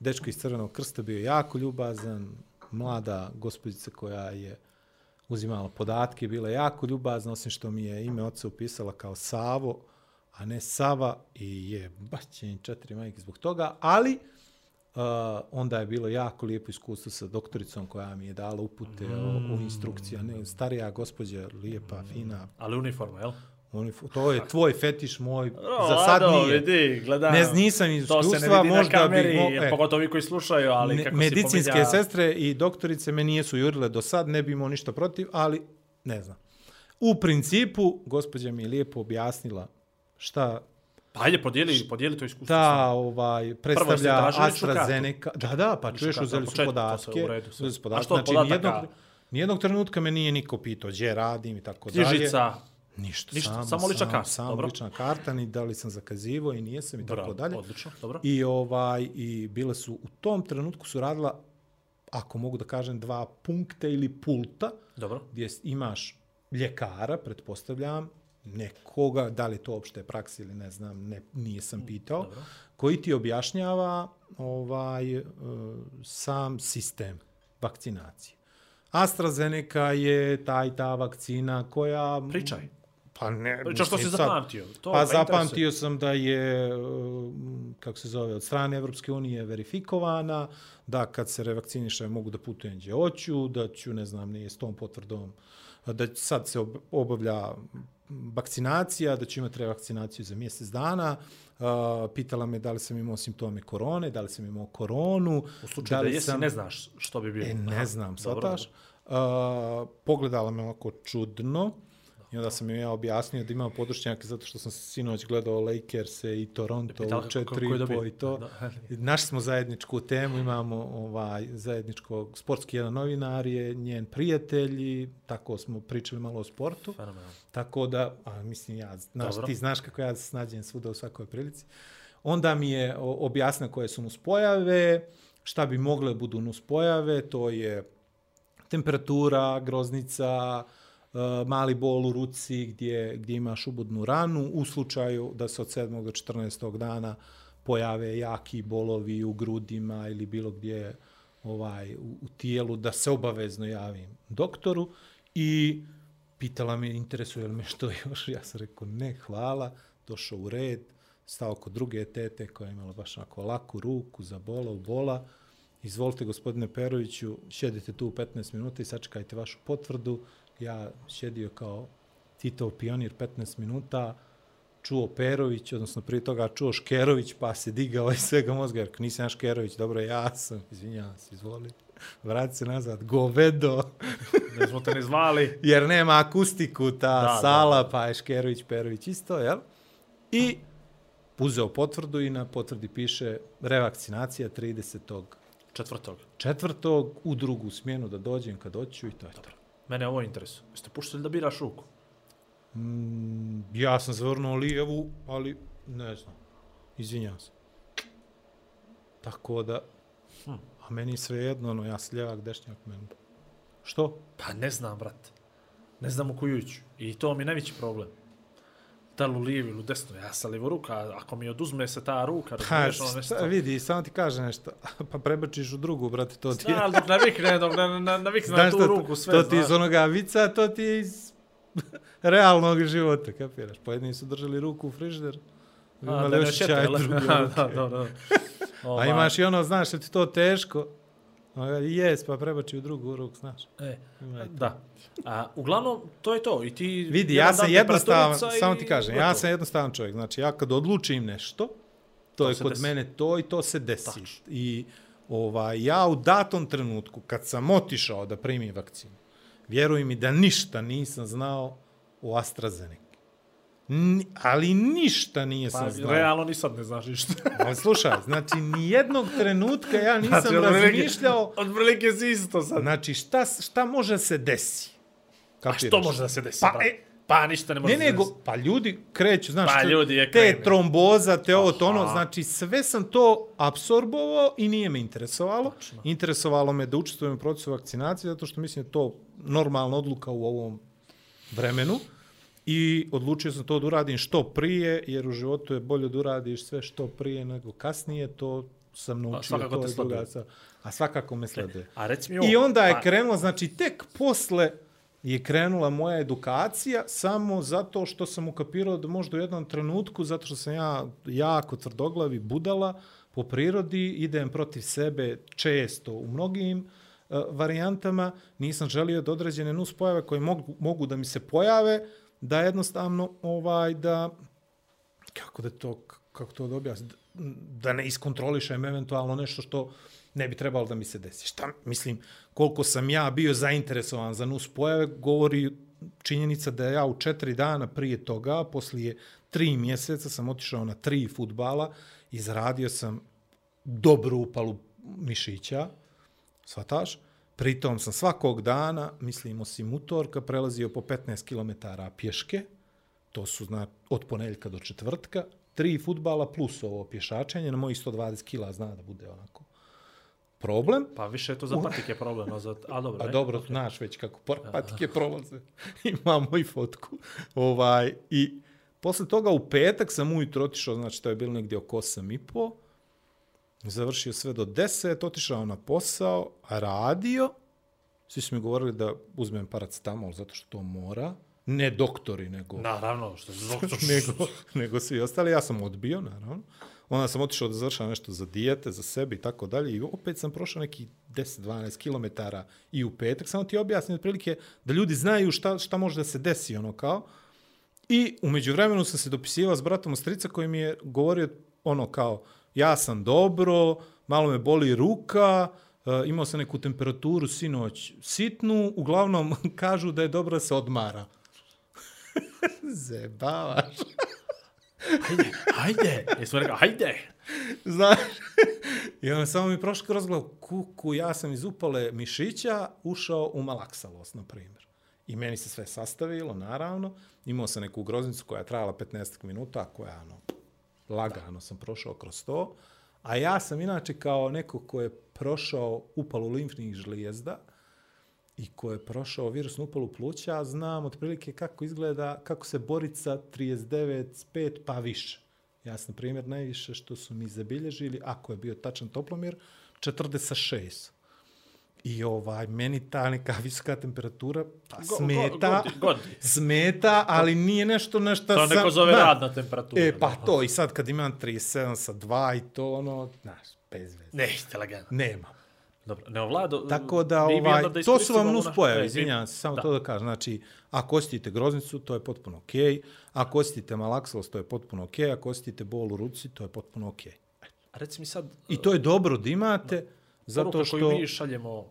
dečko iz Crvenog krsta bio jako ljubazan, mlada gospođica koja je uzimala podatke, bila je jako ljubazna, osim što mi je ime oca upisala kao Savo, a ne Sava i je baćen četiri majke zbog toga, ali uh, onda je bilo jako lijepo iskustvo sa doktoricom koja mi je dala upute mm. o, o instrukcija. Ne, starija gospođa, lijepa, fina. Ali uniforma, jel? Unif to je tvoj fetiš, moj O, za sad Lado, nije. Vidi, gledam. Ne, nisam iz To se ne iskustva, vidi na možda kameri, bi mo- e. pogotovo vi koji slušaju, ali Ne, kako medicinske si pominja... sestre i doktorice me nijesu jurile do sad, ne bi imao ništa protiv, ali ne znam. U principu, gospođa mi je lijepo objasnila šta Pa ajde, podijeli, podijeli to iskustvo. ta ovaj predstavlja? AstraZeneca. Da, da, pa čuješ, uzeli su podatke. uzeli su A podatke. Znači, nijednog, nijednog trenutka me nije niko pitao gdje radim i tako dalje. Knjižica, Ništa, Ništa, samo, samo lična karta, Samo dobro. lična karta, ni da li sam zakazivo i nijesam i tako dalje. odlično, dobro. I ovaj i bile su u tom trenutku su radila ako mogu da kažem dva punkta ili pulta Dobro. gdje imaš ljekara, pretpostavljam, nekoga, da li to opšte praksa ili ne znam, ne, nije sam pitao, Dobro. koji ti objašnjava ovaj e, sam sistem vakcinacije. AstraZeneca je taj ta vakcina koja... Pričaj. Pa ne, Pričaj što si sad- zapamtio. To pa interesuje. zapamtio sam da je, um, kako se zove, od strane Evropske unije verifikovana, da kad se revakciniše mogu da putujem gdje hoću, da ću, ne znam, nije s tom potvrdom, da sad se ob- obavlja vakcinacija, da ću imati revakcinaciju za mjesec dana. Uh, pitala me da li sam imao simptome korone, da li sam imao koronu. U slučaju da, li jesi, ne znaš što bi bilo. E, ne Aha, znam, dobro, svataš. Uh, pogledala me ovako čudno i onda sam joj ja objasnio da imam područnjake zato što sam sinoć gledao Lakers i Toronto Pitala u je 4 dobio? i to. Da. I Našli smo zajedničku temu, imamo ovaj zajedničkog sportski jedan novinar je njen prijatelj i tako smo pričali malo o sportu. Fenomenalno. Tako da, a mislim ja, znaš, Dobro. ti znaš kako ja snađem svuda u svakoj prilici. Onda mi je objasnio koje su nuspojave, šta bi mogle budu nuspojave, to je temperatura, groznica, Eh, mali bol u ruci gdje, gdje imaš ubodnu ranu, u slučaju da se od 7. do 14. dana pojave jaki bolovi u grudima ili bilo gdje ovaj u, u tijelu, da se obavezno javim doktoru i pitala me, interesuje li me što još, ja sam rekao ne, hvala, došao u red, stao kod druge tete koja je imala baš onako laku ruku za bola u bola, izvolite gospodine Peroviću, šedite tu 15 minuta i sačekajte vašu potvrdu, ja šedio kao Titov pionir 15 minuta, čuo Perović, odnosno prije toga čuo Škerović, pa se digao iz svega mozga, jer nisam ja Škerović, dobro, ja sam, izvinjavam se, izvoli, vrati se nazad, govedo, Ne smo te ni zvali. jer nema akustiku ta Da, sala, da, pa je Škerović, Perović isto, jel? I uzeo potvrdu i na potvrdi piše revakcinacija 30. Četvrtog. četvrtog u drugu smjenu da dođem kad hoću i to je to. Mene ovo interesuje. Jeste puštili da biraš ruku? Mm, ja sam zavrnuo lijevu, ali ne znam. Izvinjam se. Tako da, Hm. a meni sve jedno, ono, ja sam ljevak, dešnjak, meni. Što? Pa ne znam, brat. Ne znam u koju iću. I to mi je najveći problem. Da li u lijevu ili u desno. Ja sam lijevoruka, a ako mi oduzme se ta ruka, Pa, razumiješ, ono šta, nešto... vidi, samo ti kaže nešto. Pa prebačiš u drugu, brate, to ti je. Ali dok navikne, dok na, na, navikne na Znaš tu šta, ruku, sve, to ti iz znaš. onoga vica, to ti je iz realnog života, kapiraš? Pojedini su držali ruku u frižder, imali osjećaj osjete, drugi? Da, da, da. A Ovaj, imaš i ono, znaš, da ti to teško. Jes, pa prebači u drugu ruku, znaš. E, da. A, uglavnom, to je to. I ti Vidi, ja sam jednostavan, i samo ti kažem, ja sam jednostavan čovjek. Znači, ja kad odlučim nešto, to, To je kod desi. mene to i to se desi. Tačno. I ovaj, ja u datom trenutku, kad sam otišao da primim vakcinu, vjeruj mi da ništa nisam znao o AstraZeneca. Ni, ali ništa nije Pa, sam znao. realno ni sad ne znaš ništa. Ali slušaj, znači, nijednog trenutka ja nisam Znači, razmišljao, Otprilike si isto sad. znači, šta, šta može se desi. A što može da se desi, Pa, pa, e, pa ništa ne može Ne, nego, pa ljudi kreću, znaš, Pa ljudi je te tromboza, te ovo, to ono, znači sve sam to apsorbovao i nije me interesovalo. Interesovalo me da učestvujem u procesu vakcinacije, zato što mislim da je to normalna odluka u ovom vremenu. I odlučio sam to da uradim što prije, jer u životu je bolje da uradiš sve što prije nego kasnije, to sam naučio. svakako to te je druga sleduje. stvar. A svakako me sleduje. A reci mi ovo. I onda je pa, krenula, znači tek posle je krenula moja edukacija samo zato što sam ukapirao da možda u jednom trenutku, zato što sam ja jako tvrdoglavi budala po prirodi, idem protiv sebe često u mnogim uh, varijantama, nisam želio da određene nuspojave koje mogu, mogu da mi se pojave, da jednostavno ovaj da kako da to kako to da objasnim, da ne iskontrolišem eventualno nešto što ne bi trebalo da mi se desi. Šta, mislim, koliko sam ja bio zainteresovan za nus pojave, govori činjenica da ja u četiri dana prije toga, poslije tri mjeseca sam otišao na tri futbala i zaradio sam dobru upalu mišića, svataš, Pritom sam svakog dana, mislim osim utorka, prelazio po 15 km pješke, to su zna, od ponedeljka do četvrtka, tri futbala plus ovo pješačenje, na mojih 120 kila zna da bude onako problem. Pa više je to za patike problem, a za... A dobro, A ne? dobro, znaš već kako patike prolaze. Imamo i fotku. Ovaj, I posle toga u petak sam ujutro otišao, znači to je bilo negdje oko 8 i po, završio sve do 10, otišao na posao, radio, svi su mi govorili da uzmem paracetamol zato što to mora, ne doktori, nego Naravno, što je doktor. nego, nego svi ostali. Ja sam odbio, naravno. Onda sam otišao da završam nešto za dijete, za sebe i tako dalje. I opet sam prošao neki 10-12 km i u petak. Samo ti objasnim otprilike da ljudi znaju šta, šta može da se desi, ono kao. I umeđu vremenu sam se dopisivao s bratom Ostrica koji mi je govorio ono kao, ja sam dobro, malo me boli ruka, uh, imao sam neku temperaturu sinoć sitnu, uglavnom kažu da je dobro da se odmara. Zebavaš. Hajde, hajde. Jesmo rekao, hajde. Znaš? I on samo mi prošlo kroz glavu, kuku, ja sam iz upale mišića ušao u malaksalos, na primjer. I meni se sve sastavilo, naravno. Imao sam neku groznicu koja je trajala 15 minuta, koja, ono, lagano sam prošao kroz to. A ja sam inače kao neko ko je prošao upalu limfnih žlijezda i ko je prošao virusnu upalu pluća, znam otprilike kako izgleda, kako se bori sa 39, 5 pa više. Ja sam, primjer, najviše što su mi zabilježili, ako je bio tačan toplomjer, 46. I ovaj, meni ta neka visoka temperatura pa, Go- go- smeta, godi- godi. smeta, ali nije nešto na To sam... neko zove da. radna temperatura. E, pa da. to, i sad kad imam 37 sa 2 i to, ono, znaš, bez veze. Ne, inteligentno. Nema. Dobro, ne ovlado. Tako da, ovaj, onda to su vam nus pojave, e, izvinjavam se, samo da. to da kažem. Znači, ako osjetite groznicu, to je potpuno okej. Okay. Ako osjetite malaksovost, to je potpuno okej. Okay. Ako osjetite bol u ruci, to je potpuno okej. Okay. A reci mi sad, I to je dobro da imate, zato što... koju mi šaljemo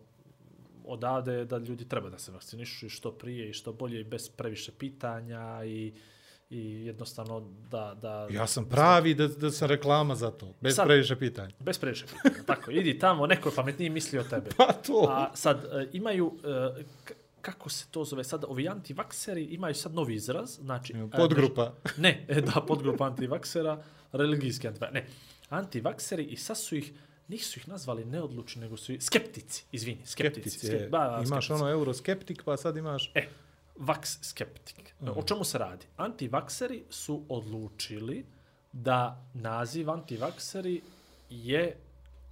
odavde je da ljudi treba da se vakcinišu i što prije i što bolje i bez previše pitanja i, i jednostavno da... da Ja sam pravi da, da sam reklama za to, bez Sad- previše pitanja. Bez previše pitanja. Tako, idi tamo, neko je pametniji misli o tebe. Pa to. A sad, e, imaju, e, kako se to zove sad, ovi antivakseri imaju sad novi izraz, znači... E, podgrupa. Ne, da, podgrupa antivaksera, religijski antivakseri. Ne, antivakseri i sad su ih, nisu ih nazvali neodlučni, nego su skeptici, izvini, skeptici. Skeptici, je. ba, ba, Imaš skeptici. ono euroskeptik, pa sad imaš... E, vaks skeptik. O čemu se radi? Antivakseri su odlučili da naziv antivakseri je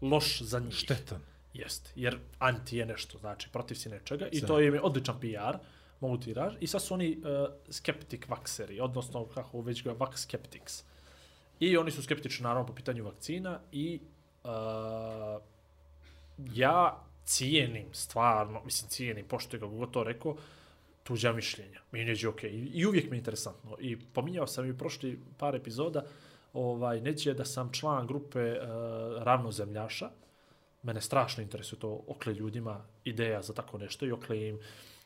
loš za njih. Štetan. Jeste, jer anti je nešto, znači protiv si nečega i to im je odličan PR, mogu ti raž. I sad su oni uh, skeptik vakseri, odnosno kako već ga vaks skeptics. I oni su skeptični naravno po pitanju vakcina i uh, ja cijenim stvarno, mislim cijenim, pošto je kako god to rekao, tuđa mišljenja. Meni je okej. I, I uvijek mi je interesantno. I pominjao sam i prošli par epizoda, ovaj, neće da sam član grupe uh, ravnozemljaša. Mene strašno interesuje to okle ljudima ideja za tako nešto i okle im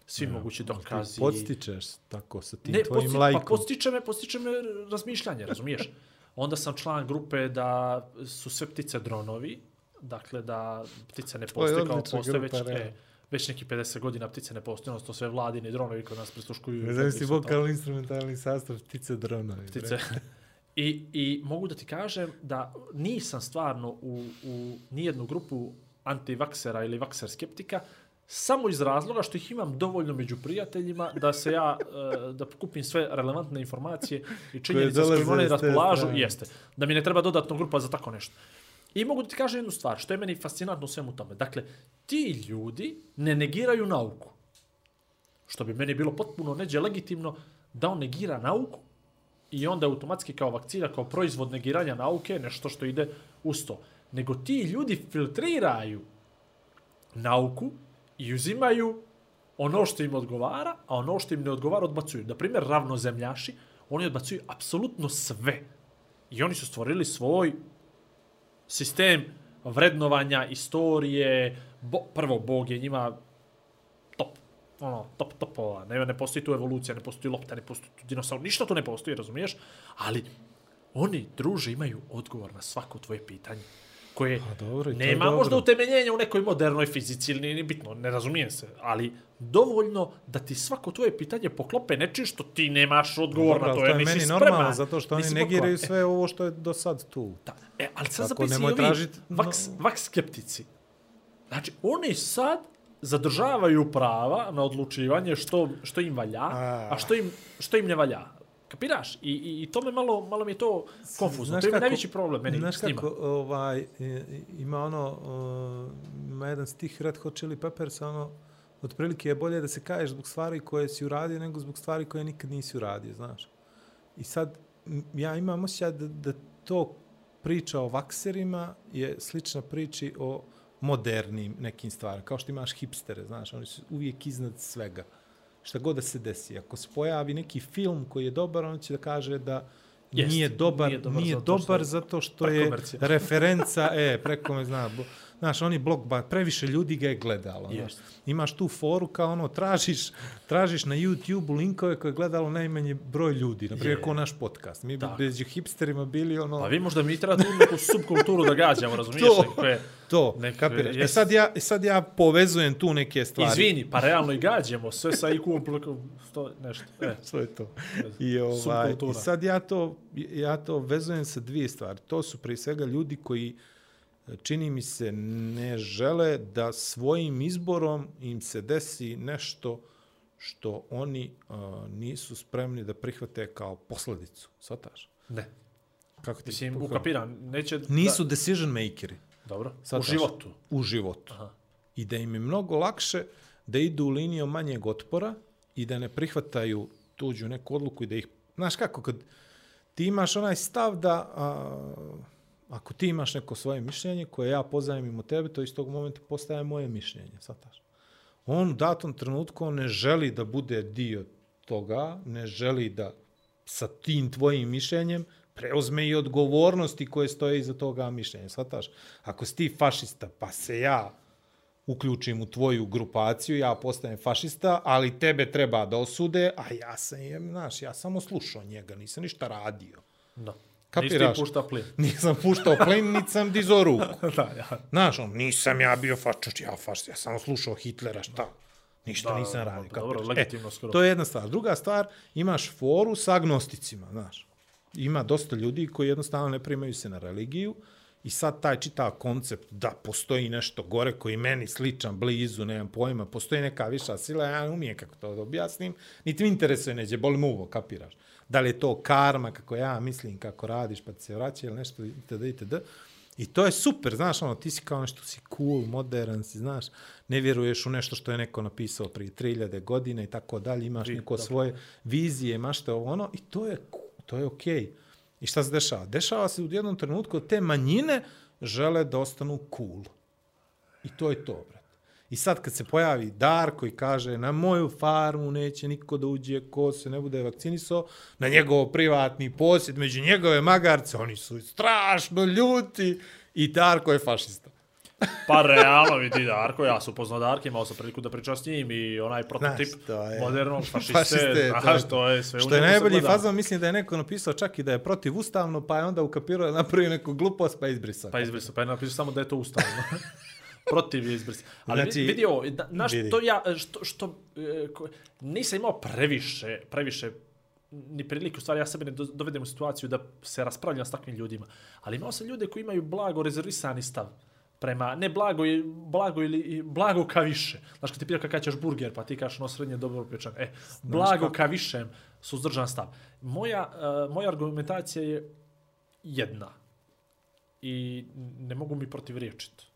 svi ja, mogući dokazi. Podstičeš tako sa tim Ne, tvojim posti, lajkom. pa postiče me, postiče me razmišljanje, razumiješ? Onda sam član grupe da su sve ptice dronovi, dakle da ptice ne To je postoje kao postoje već, e, realno. već neki 50 godina ptice ne postoje, odnosno sve vladini dronovi kod nas prisluškuju. Ne znam si to- vokalni instrumentalni sastav ptice dronovi. ptice. I, I mogu da ti kažem da nisam stvarno u, u nijednu grupu antivaksera ili vakser skeptika, samo iz razloga što ih imam dovoljno među prijateljima da se ja, e, da kupim sve relevantne informacije i činjenice s kojima oni raspolažu, strane. jeste. Da mi ne treba dodatno grupa za tako nešto. I mogu da ti kažem jednu stvar, što je meni fascinantno u svemu tome. Dakle, ti ljudi ne negiraju nauku. Što bi meni bilo potpuno neđe legitimno da on negira nauku i onda automatski kao vakcina, kao proizvod negiranja nauke, nešto što ide uz to. Nego ti ljudi filtriraju nauku i uzimaju ono što im odgovara, a ono što im ne odgovara odbacuju. Na primjer, ravnozemljaši, oni odbacuju apsolutno sve. I oni su stvorili svoj sistem vrednovanja, istorije, bo, prvo, Bog je njima top, ono, top topova, ne, ne postoji tu evolucija, ne postoji lopta, ne postoji tu dinosaur, ništa tu ne postoji, razumiješ? Ali oni, druže, imaju odgovor na svako tvoje pitanje koje Pa dobro, i je nema dobro. možda utemeljenja u nekoj modernoj fizici ili nije ni bitno, ne razumijem se, ali dovoljno da ti svako tvoje pitanje poklope nečim što ti nemaš odgovor Dobro, na to, to jer je nisi meni spreman. normalno, zato što oni negiraju sve ovo što je do sad tu. Da. E, ali sad zapisi ovi tražit- vaks, vaks skeptici. Znači, oni sad zadržavaju prava na odlučivanje što, što im valja, a, A. što, im, što im ne valja. Kapiraš? I, i, i to me malo, malo mi je to konfuzno. to je najveći problem meni znaš s njima. kako, ovaj, ima ono, uh, ima jedan stih Red Hot Chili Peppers, ono, otprilike je bolje da se kažeš zbog stvari koje si uradio nego zbog stvari koje nikad nisi uradio, znaš. I sad, ja imam osjećaj da, da to priča o vakserima je slična priči o modernim nekim stvarima. Kao što imaš hipstere, znaš, oni su uvijek iznad svega. Šta god da se desi. Ako se pojavi neki film koji je dobar, on će da kaže da Jest, nije dobar, nije nije dobar dobar, zato što zato što, je referenca, e, preko me zna, bo- znaš, oni blok, ba, previše ljudi ga je gledalo. Znaš. Jest. Imaš tu foru kao ono, tražiš, tražiš na YouTube linkove koje je gledalo najmanje broj ljudi, na primjer, Je. ko naš podcast. Mi bi Tako. bez hipsterima bili ono... Pa vi možda mi treba tu neku subkulturu da gađamo, razumiješ? To. Nekakve, To, Nek- kapiraš? E jest. sad ja, sad ja povezujem tu neke stvari. izvini, pa realno i gađamo, sve sa IQ-om preko sto, nešto. E, Sve je to. I, ovaj. I sad ja to, ja to vezujem sa dvije stvari. To su prije svega ljudi koji čini mi se ne žele da svojim izborom im se desi nešto što oni uh, nisu spremni da prihvate kao posledicu. Svataš? ne. Kako ti? Mislim, ukapiram, neće... Nisu decision makeri Da, dobro, u Shvataš? životu. u životu. Aha. I da im je mnogo lakše da idu linijom manjeg otpora i da ne prihvataju tuđu neku odluku i da ih... Znaš kako, kad ti imaš onaj stav da a, ako ti imaš neko svoje mišljenje koje ja pozajmim od tebe, to iz tog momenta postaje moje mišljenje, sataš. On u datom trenutku ne želi da bude dio toga, ne želi da sa tim tvojim mišljenjem preuzme i odgovornosti koje stoje iza toga mišljenja, shvataš? Ako si ti fašista, pa se ja uključim u tvoju grupaciju, ja postajem fašista, ali tebe treba da osude, a ja sam, jem, znaš, ja samo slušao njega, nisam ništa radio. Da. Kapiraš? Nisi ti pušta plin. Nisam puštao plen, niti sam dizao ruku. da, ja. Znaš, on, nisam ja bio fašič, ja fašist, ja samo slušao Hitlera, šta? Ništa Da, nisam da, radio. pa dobro, legitimno e, skoro. To je jedna stvar. Druga stvar, imaš foru sa agnosticima, znaš. Ima dosta ljudi koji jednostavno ne primaju se na religiju i sad taj čita koncept da postoji nešto gore koji meni sličan, blizu, nemam pojma, postoji neka viša sila, ja ne umijem kako to da objasnim, niti mi interesuje neđe, boli mu uvo, kapiraš. Da li je to karma, kako ja mislim, kako radiš, pa ti se vraća ili nešto, itd., itd. I to je super, znaš, ono, ti si kao nešto, si cool, modern si, znaš, ne vjeruješ u nešto što je neko napisao prije 3000 godina i tako dalje, imaš Tri- neko dobro. svoje vizije, mašte ovo ono, i to je, to je okej. I šta se dešava? Dešava se u jednom trenutku te manjine žele da ostanu cool. I to je to, brate. I sad kad se pojavi Darko i kaže na moju farmu neće niko da uđe ko se ne bude vakcinisao, na njegov privatni posjed, među njegove magarce, oni su strašno ljuti i Darko je fašista. Pa realno vidi Darko, ja sam upoznao Darka, imao sam priliku da pričam s njim i onaj prototip Znaš, je- modernog fašiste, Fašiste, znaš, to- to je sve Što je najbolji fazon, mislim da je neko napisao čak i da je protivustavno, pa je onda ukapirao da napravio neku glupost, pa izbrisao. Pa izbrisao, pa je napisao samo da je to ustavno. Protiv je izbrisao. Ali Znači, vidi ovo, da, na vidi. što ja, što, što e, ko, nisam imao previše, previše ni priliku, u stvari ja sebe ne do- dovedem u situaciju da se raspravljam s takvim ljudima. Ali imao sam ljude koji imaju blago rezervisani stav prema, ne blago, blago ili blago ka više. Znaš, kad ti pita kakav ćeš burger, pa ti kažeš no srednje dobro pečan. E, blago ka višem, suzdržan stav. Moja, uh, moja argumentacija je jedna i ne mogu mi protivriječiti.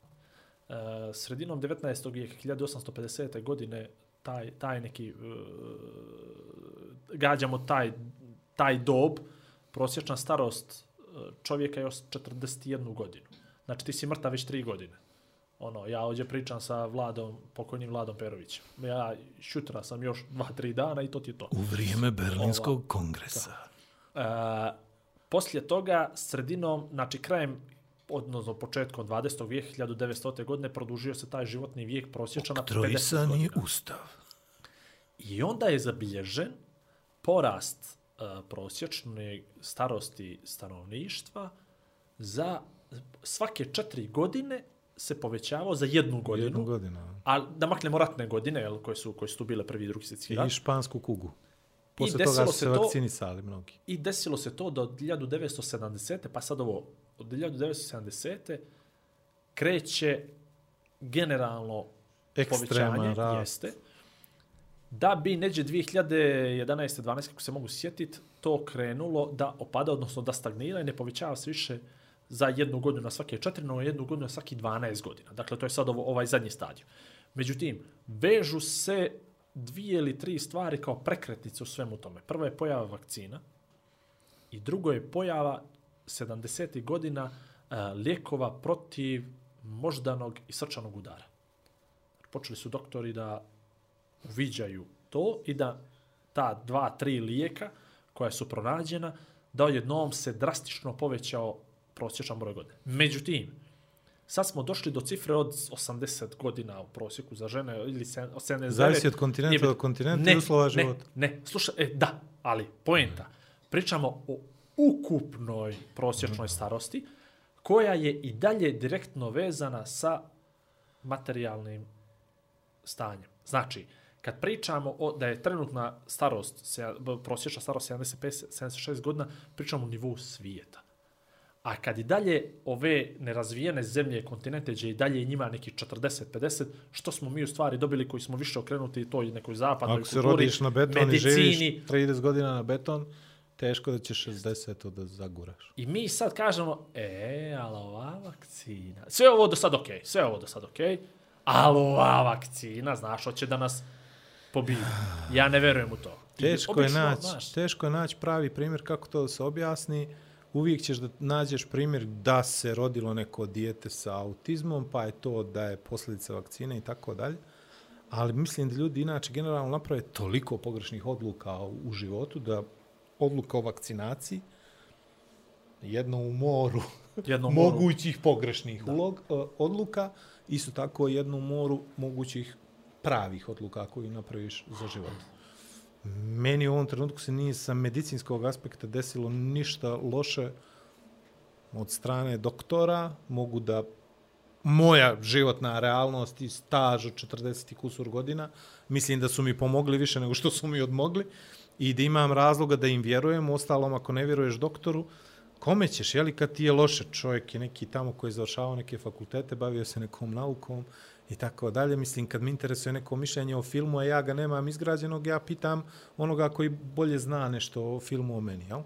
Uh, sredinom 19. vijeka, 1850. godine, taj, taj neki, uh, gađamo taj, taj dob, prosječna starost uh, čovjeka je os- 41 godinu. Znači ti si mrtav već 3 godine. Ono, ja ovdje pričam sa Vladom, pokojnim Vladom Perovićem. Ja šutra sam još 2-3 dana i to ti je to. U vrijeme Berlinskog kongresa. Uh, poslije toga, sredinom, znači krajem, odnosno početkom 20. vijeka, 1900. godine, produžio se taj životni vijek prosječan na 50 Oktroisani godina. ustav. I onda je zabilježen porast uh, prosječne starosti stanovništva za svake četiri godine se povećavao za jednu godinu. Jednu godinu. A da maknemo ratne godine, jel, koje su, koje su tu bile prvi i drugi svjetski rat. I špansku kugu. Posle desilo toga se se to- vakcinisali mnogi. I desilo se to da od 1970. pa sad ovo, od 1970. kreće generalno Ekstreman povećanje, rast. jeste, da bi neđe 2011. 12. kako se mogu sjetiti, to krenulo da opada, odnosno da stagnira i ne povećava se više za jednu godinu na svake četiri, no jednu godinu na svaki 12 godina. Dakle, to je sad ovo, ovaj zadnji stadij. Međutim, vežu se dvije ili tri stvari kao prekretnice u svemu tome. Prva je pojava vakcina i drugo je pojava 70. godina uh, lijekova protiv moždanog i srčanog udara. Počeli su doktori da uviđaju to i da ta dva, tri lijeka koja su pronađena, da odjednom se drastično povećao prosječan broj godina. Međutim, sad smo došli do cifre od 80 godina u prosjeku za žene ili se- od 79. Zavisi od kontinenta do kontinenta i uslova ne, života. Ne, slušaj, e, da, ali poenta. Pričamo o ukupnoj prosječnoj starosti koja je i dalje direktno vezana sa materijalnim stanjem. Znači, kad pričamo o, da je trenutna starost, prosječna starost 75-76 godina, pričamo o nivou svijeta. A kad i dalje ove nerazvijene zemlje, kontinente, gdje i dalje njima neki 40-50, što smo mi u stvari dobili koji smo više okrenuti toj nekoj zapadnoj Ako se kulturi, rodiš na beton i medicini, živiš 30 godina na beton, teško da ćeš 60 da zaguraš. I mi sad kažemo, e, ali ova vakcina, sve ovo do sad okej, sve ovo do sad okej, ali ova vakcina, znaš, hoće da nas pobije. Ja ne verujem u to. Teško je naći, znaš, teško je naći pravi primjer kako to da se objasni. Uvijek ćeš da nađeš primjer da se rodilo neko dijete sa autizmom, pa je to da je posljedica vakcine i tako dalje. Ali mislim da ljudi inače generalno naprave toliko pogrešnih odluka u, u životu da odluka o vakcinaciji jedno u moru jednom moru, mogućih pogrešnih ulog, e, odluka, isto tako jednu moru mogućih pravih odluka koju napraviš za život. Meni u ovom trenutku se nije sa medicinskog aspekta desilo ništa loše od strane doktora. Mogu da moja životna realnost i staž od 40 i kusur godina, mislim da su mi pomogli više nego što su mi odmogli i da imam razloga da im vjerujem, ostalom ako ne vjeruješ doktoru, kome ćeš, jeli kad ti je loše, čovjek je neki tamo koji je završavao neke fakultete, bavio se nekom naukom i tako dalje, mislim kad mi interesuje neko mišljenje o filmu, a ja ga nemam izgrađenog, ja pitam onoga koji bolje zna nešto o filmu o meni, jel?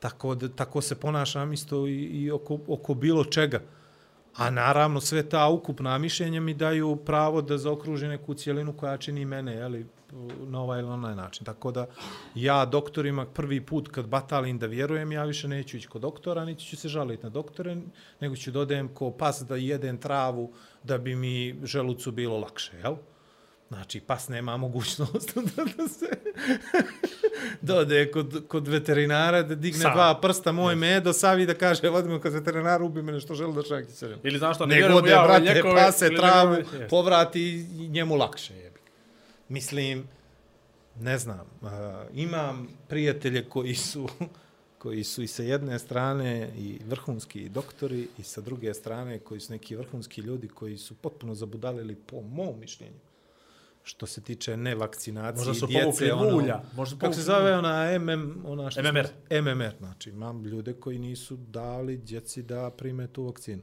Tako, da, tako se ponašam isto i, i oko, oko bilo čega. A naravno sve ta ukupna mišljenja mi daju pravo da zaokruži neku cijelinu koja čini mene, jeli, na ovaj ili onaj način. Tako da ja doktorima prvi put kad batalim da vjerujem, ja više neću ići kod doktora, niti ću se žaliti na doktore, nego ću dodajem ko pas da jedem travu da bi mi želucu bilo lakše, jel? Znači, pas nema mogućnost da, da se dode kod, kod veterinara, da digne Sam. dva prsta moj medo, savi da kaže, vodimo kod veterinara, ubi me nešto želu da čak se Ili znaš što, ne vjerujem ja ove ljekove, pase, travu, povrati njemu lakše je. Mislim, ne znam, uh, imam prijatelje koji su koji su i sa jedne strane i vrhunski doktori i sa druge strane koji su neki vrhunski ljudi koji su potpuno zabudalili po mom mišljenju što se tiče nevakcinacije Možda su djece. povukli ono, mulja. Možda su Kako se zove ona MM, ona što MMR. Smo, MMR, znači imam ljude koji nisu dali djeci da prime tu vakcinu.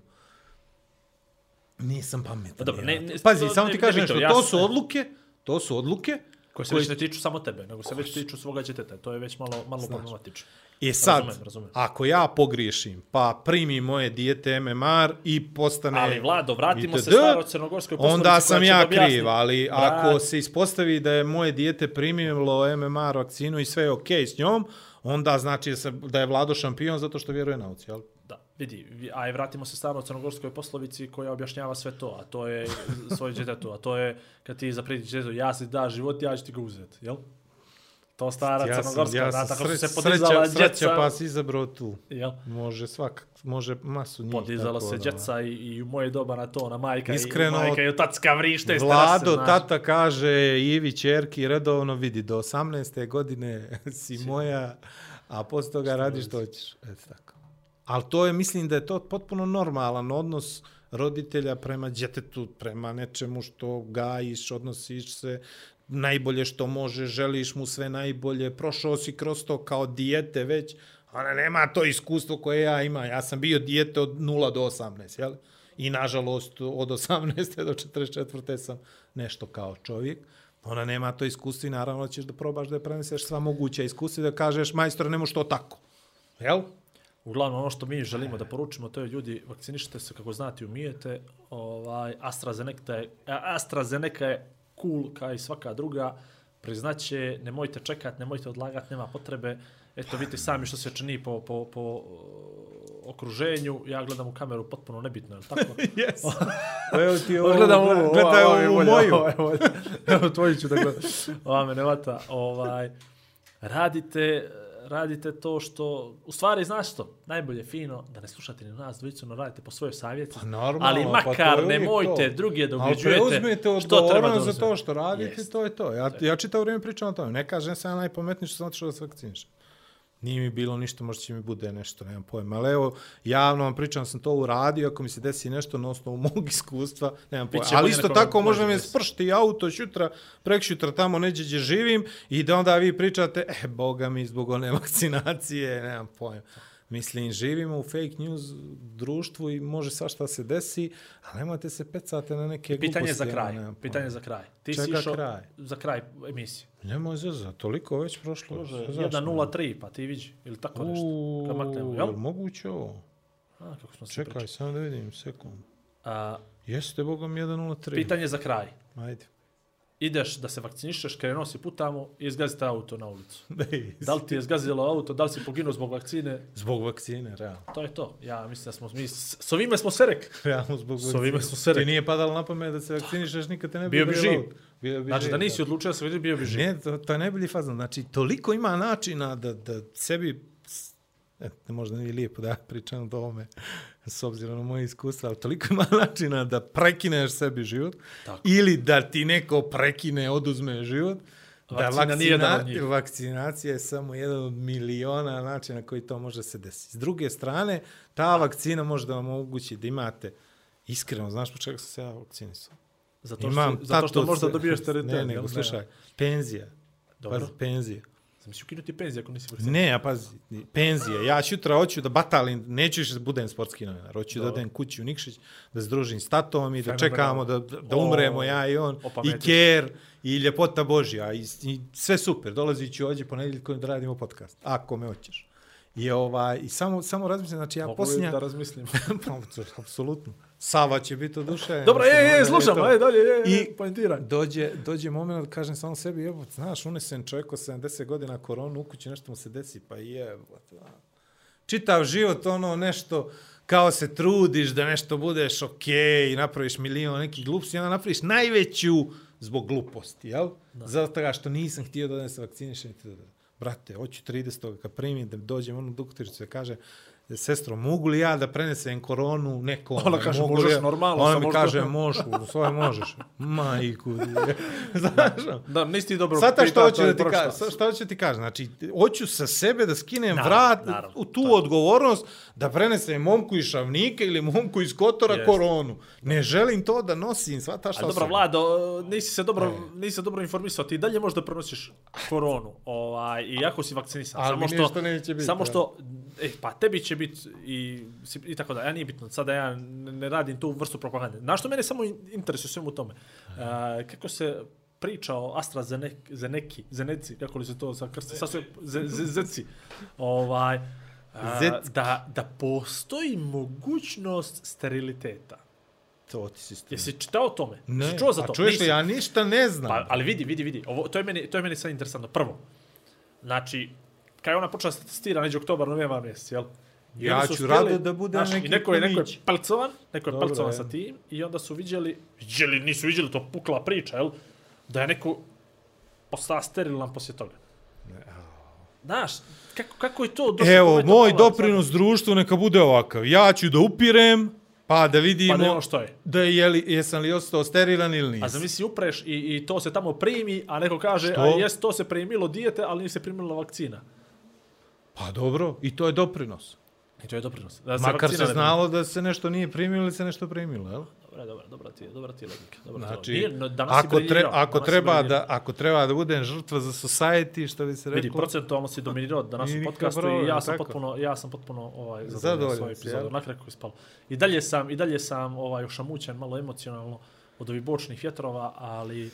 Nisam pametan. Pa dobro, ne- ne- Pazi, to samo ti kažem nešto, to su odluke, to su odluke Koje se već ne tiču samo tebe, nego se već tiču svoga djeteta. To je već malo, malo problematično. I sad, Razumem, razumem. ako ja pogriješim, pa primi moje dijete MMR i postane... Ali, Vlado, vratimo se itd., staro crnogorskoj poslovici Onda sam ja kriv, ali Brat, ako se ispostavi da je moje dijete primilo MMR vakcinu i sve je okej s njom, onda znači da, se, da je Vlado šampion zato što vjeruje nauci, jel? Da, vidi, vi- a i vratimo se stvarno crnogorskoj poslovici koja objašnjava sve to, a to je svoje djetetu, a to je kad ti zaprediš djetetu, ja si da život, ja ću ti ga uzeti, jel? To stara Ja crnogorska, ja sam tako su se sreć, podizala sreća, sreća djeca, pa si izabrao tu. jel? Može svak, može masu njih. Podizala tako se da- djeca i, i u moje doba na to, ona majka, Iskreno, i, majka i otacka vrište iz Vlado, terase, znaš. tata kaže Ivi čerki redovno vidi do 18. godine si moja, a posle toga radiš što hoćeš. Eto tako. Ali to je, mislim da je to potpuno normalan odnos roditelja prema djetetu, prema nečemu što gajiš, odnosiš se najbolje što može, želiš mu sve najbolje, prošao si kroz to kao dijete već, ona nema to iskustvo koje ja imam. Ja sam bio dijete od 0 do 18, jel? I nažalost od 18. do 44. sam nešto kao čovjek. Ona nema to iskustvo i naravno ćeš da probaš da je preneseš sva moguća iskustva i da kažeš majstor ne može to tako. Jel? Uglavnom, ono što mi želimo da poručimo, to je ljudi, vakcinišite se kako znate i umijete. Ovaj, AstraZeneca je, AstraZeneca je cool kao i svaka druga. Priznaće, nemojte čekat, nemojte odlagat, nema potrebe. Eto, vidite sami što se čini po, po, po o, okruženju. Ja gledam u kameru potpuno nebitno, je li tako? Yes. Evo ti ovo, Gledam ovo, gledaj ovo je ovu bolje, moju. ovo je bolje. Evo tvoju ću da gledam. Ova me ne vata. Ovaj, radite, radite to što, u stvari, znaš što, najbolje fino da ne slušate ni nas dvojicu, no radite po svojoj savjeti. Pa normalno, ali pa makar uvijek nemojte to. druge da ubeđujete preuzmite što treba da za to što radite, Jest. to je to. Ja, ja čitao vrijeme pričam o tome. Ne kažem se ja najpametniji što sam otišao da se vakcinišem. Nije mi bilo ništa, možda će mi bude nešto, nemam pojma. Ali evo, javno vam pričam, sam to uradio, ako mi se desi nešto na osnovu mog iskustva, nemam pojma. Ali isto tako me desiti. spršti auto šutra, prek šutra tamo neđe gdje živim i da onda vi pričate, e, boga mi, zbog one vakcinacije, nemam pojma. Mislim, živimo u fake news društvu i može svašta se desi, ali nemojte se pecate na neke Pitanje gluposti. za ja kraj. pojma. Pitanje za kraj. Ti si Čega išao kraj? za kraj emisije. Nemoj zeza, toliko već prošlo. Može, Zašto? 1.03, pa ti vidi. Ili tako nešto. Maknemo, Uuu, jel moguće ovo? A, kako smo se Čekaj, pričali. samo da vidim, sekund. A, Jeste, bogom, 1.03. pitanje za kraj. Ajde. Ideš da se vakcinišeš, krenuo si putamo i izgazite auto na ulicu. Da li ti je zgazilo auto, da li si poginuo zbog vakcine, Zbog vakcine, realno. to je to. Ja mislim da smo, mi, s, s ovime smo sve rekli. Realno zbog S vakcine. ovime smo sve Ti nije padalo na pamet da se vakcinišeš, nikad te ne bi Bio bi živ. Bio bi Znači živ, da nisi odlučio da se vidi, bio bi živ. Ne, to, to je najbolji fazon. Znači, toliko ima načina da, da sebi, e, možda nije lijepo da ja pričam o ovome, s obzirom na moje iskustva, ali toliko ima načina da prekineš sebi život, Tako. ili da ti neko prekine, oduzme život, da Vakcina nije jedan od njih. vakcinacija je samo jedan od miliona načina koji to može se desiti. S druge strane, ta vakcina može da vam omogući da imate Iskreno, znaš po čega sam se ja vakcinisao? Zato što, Imam zato što možda dobiješ teritorijalno. Ne, nego, slušaj, penzija. Dobro. Pazi, penzija. Sam si ukinuti penziju ako nisi vakcinisan. Ne, a pazi, penzije. Ja sutra hoću da batalim, neću više da budem sportski novinar. Hoću da Dobro. odem kući u Nikšić, da se družim s tatom i da čekamo da, da, da O, umremo ja i on. I opametiš. ker, i ljepota Božja. I, i sve super. Dolazit ću ovdje ponedjeljkom da radimo podcast. Ako me hoćeš. I, ovaj, i samo, samo razmislim, znači ja Mogu posljednja... da razmislim. Pa, Apsolutno. Sava će biti oduševljen. Dobro, je, je, ono, slušam, ajde dalje, je, I- je, poentiraj. Dođe, dođe moment da kažem samo sebi, evo, znaš, unesen čovjek od 70 godina koronu u kući, nešto mu se desi, pa jebo. Čitav život, ono, nešto, kao se trudiš da nešto budeš okej i napraviš milion nekih gluposti, i onda napraviš najveću zbog gluposti, jel? Da. Zato što nisam htio da se vakcinišem. itd. Brate, hoću 30. kad primim da dođem onu doktoricu se kaže, sestro, mogu li ja da prenesem koronu nekom? Ona kaže, Mogu možeš ja? normalno, Ona mi što- kaže, možeš, svoje možeš. Majku. Znaš, ono. Da, nisi ti dobro Sada što pitao, hoću da ti kažem, šta hoću da ti kažem, znači, hoću sa sebe da skinem Naravno, vrat naravno, u tu tako. odgovornost da prenesem momku iz Šavnika ili momku iz Kotora Jest. koronu. Ne želim to da nosim, sva ta šta dobro. Vlado, nisi se dobro, nisi se dobro informisao. Ti dalje možda prenosiš koronu, ovaj, i ako si vakcinisan. Ali samo što, neće biti, Samo što, e, pa tebi će biti i, i tako da, ja nije bitno, sada ja ne radim tu vrstu propagande. Znaš što mene samo in- interesuje svemu u tome? Uh, kako se priča o AstraZeneki, Zeneci, kako li se to sa krsti, sa sve, Zeci, ovaj, a, da, da postoji mogućnost steriliteta. To ti si stvarno. Jesi čitao o tome? Ne, Jesi čuo za a to? čuješ Nisi. li, ja ništa ne znam. Pa, ali vidi, vidi, vidi. Ovo, to, je meni, to je meni sad interesantno. Prvo, znači, kada je ona počela se testira, neđe oktobar, novembar mjesec, jel? I Ja ću htjeli- rado da budem znaš, neki neko je, neko je palcovan, neko je Dobro, palcovan je. sa tim, i onda su vidjeli, vidjeli, nisu vidjeli, to pukla priča, jel? Da je neko postala sterilan poslije toga. Znaš, kako, kako je to došlo? Evo, moj palo? doprinos društvu neka bude ovakav. Ja ću da upirem, pa da vidimo Pa da što je. da je li, jesam li ostao sterilan ili nisam. A zamisli upreš i, i to se tamo primi, a neko kaže, Što? a jes, to se primilo dijete, ali nije se primila vakcina. Pa dobro, i to je doprinos. I to je doprinos. Da Makar vakcina se znalo da se nešto nije primilo ili se nešto primilo, jel? Dobro, dobro, dobra ti je, dobra ti je logika. Dobra Znači, je. Nije, no, danas ako, tre, ako, danas treba da, ako treba da budem žrtva za society, što bi se reklo... Vidi, procentualno si dominirao danas u podcastu problem, i ja sam tako. potpuno, ja sam potpuno ovaj, Zadovoljan zadovoljan svoj epizod. jel? Na kraju kako je spalo. I dalje sam, i dalje sam ovaj, ošamućen, malo emocionalno od ovih bočnih vjetrova, ali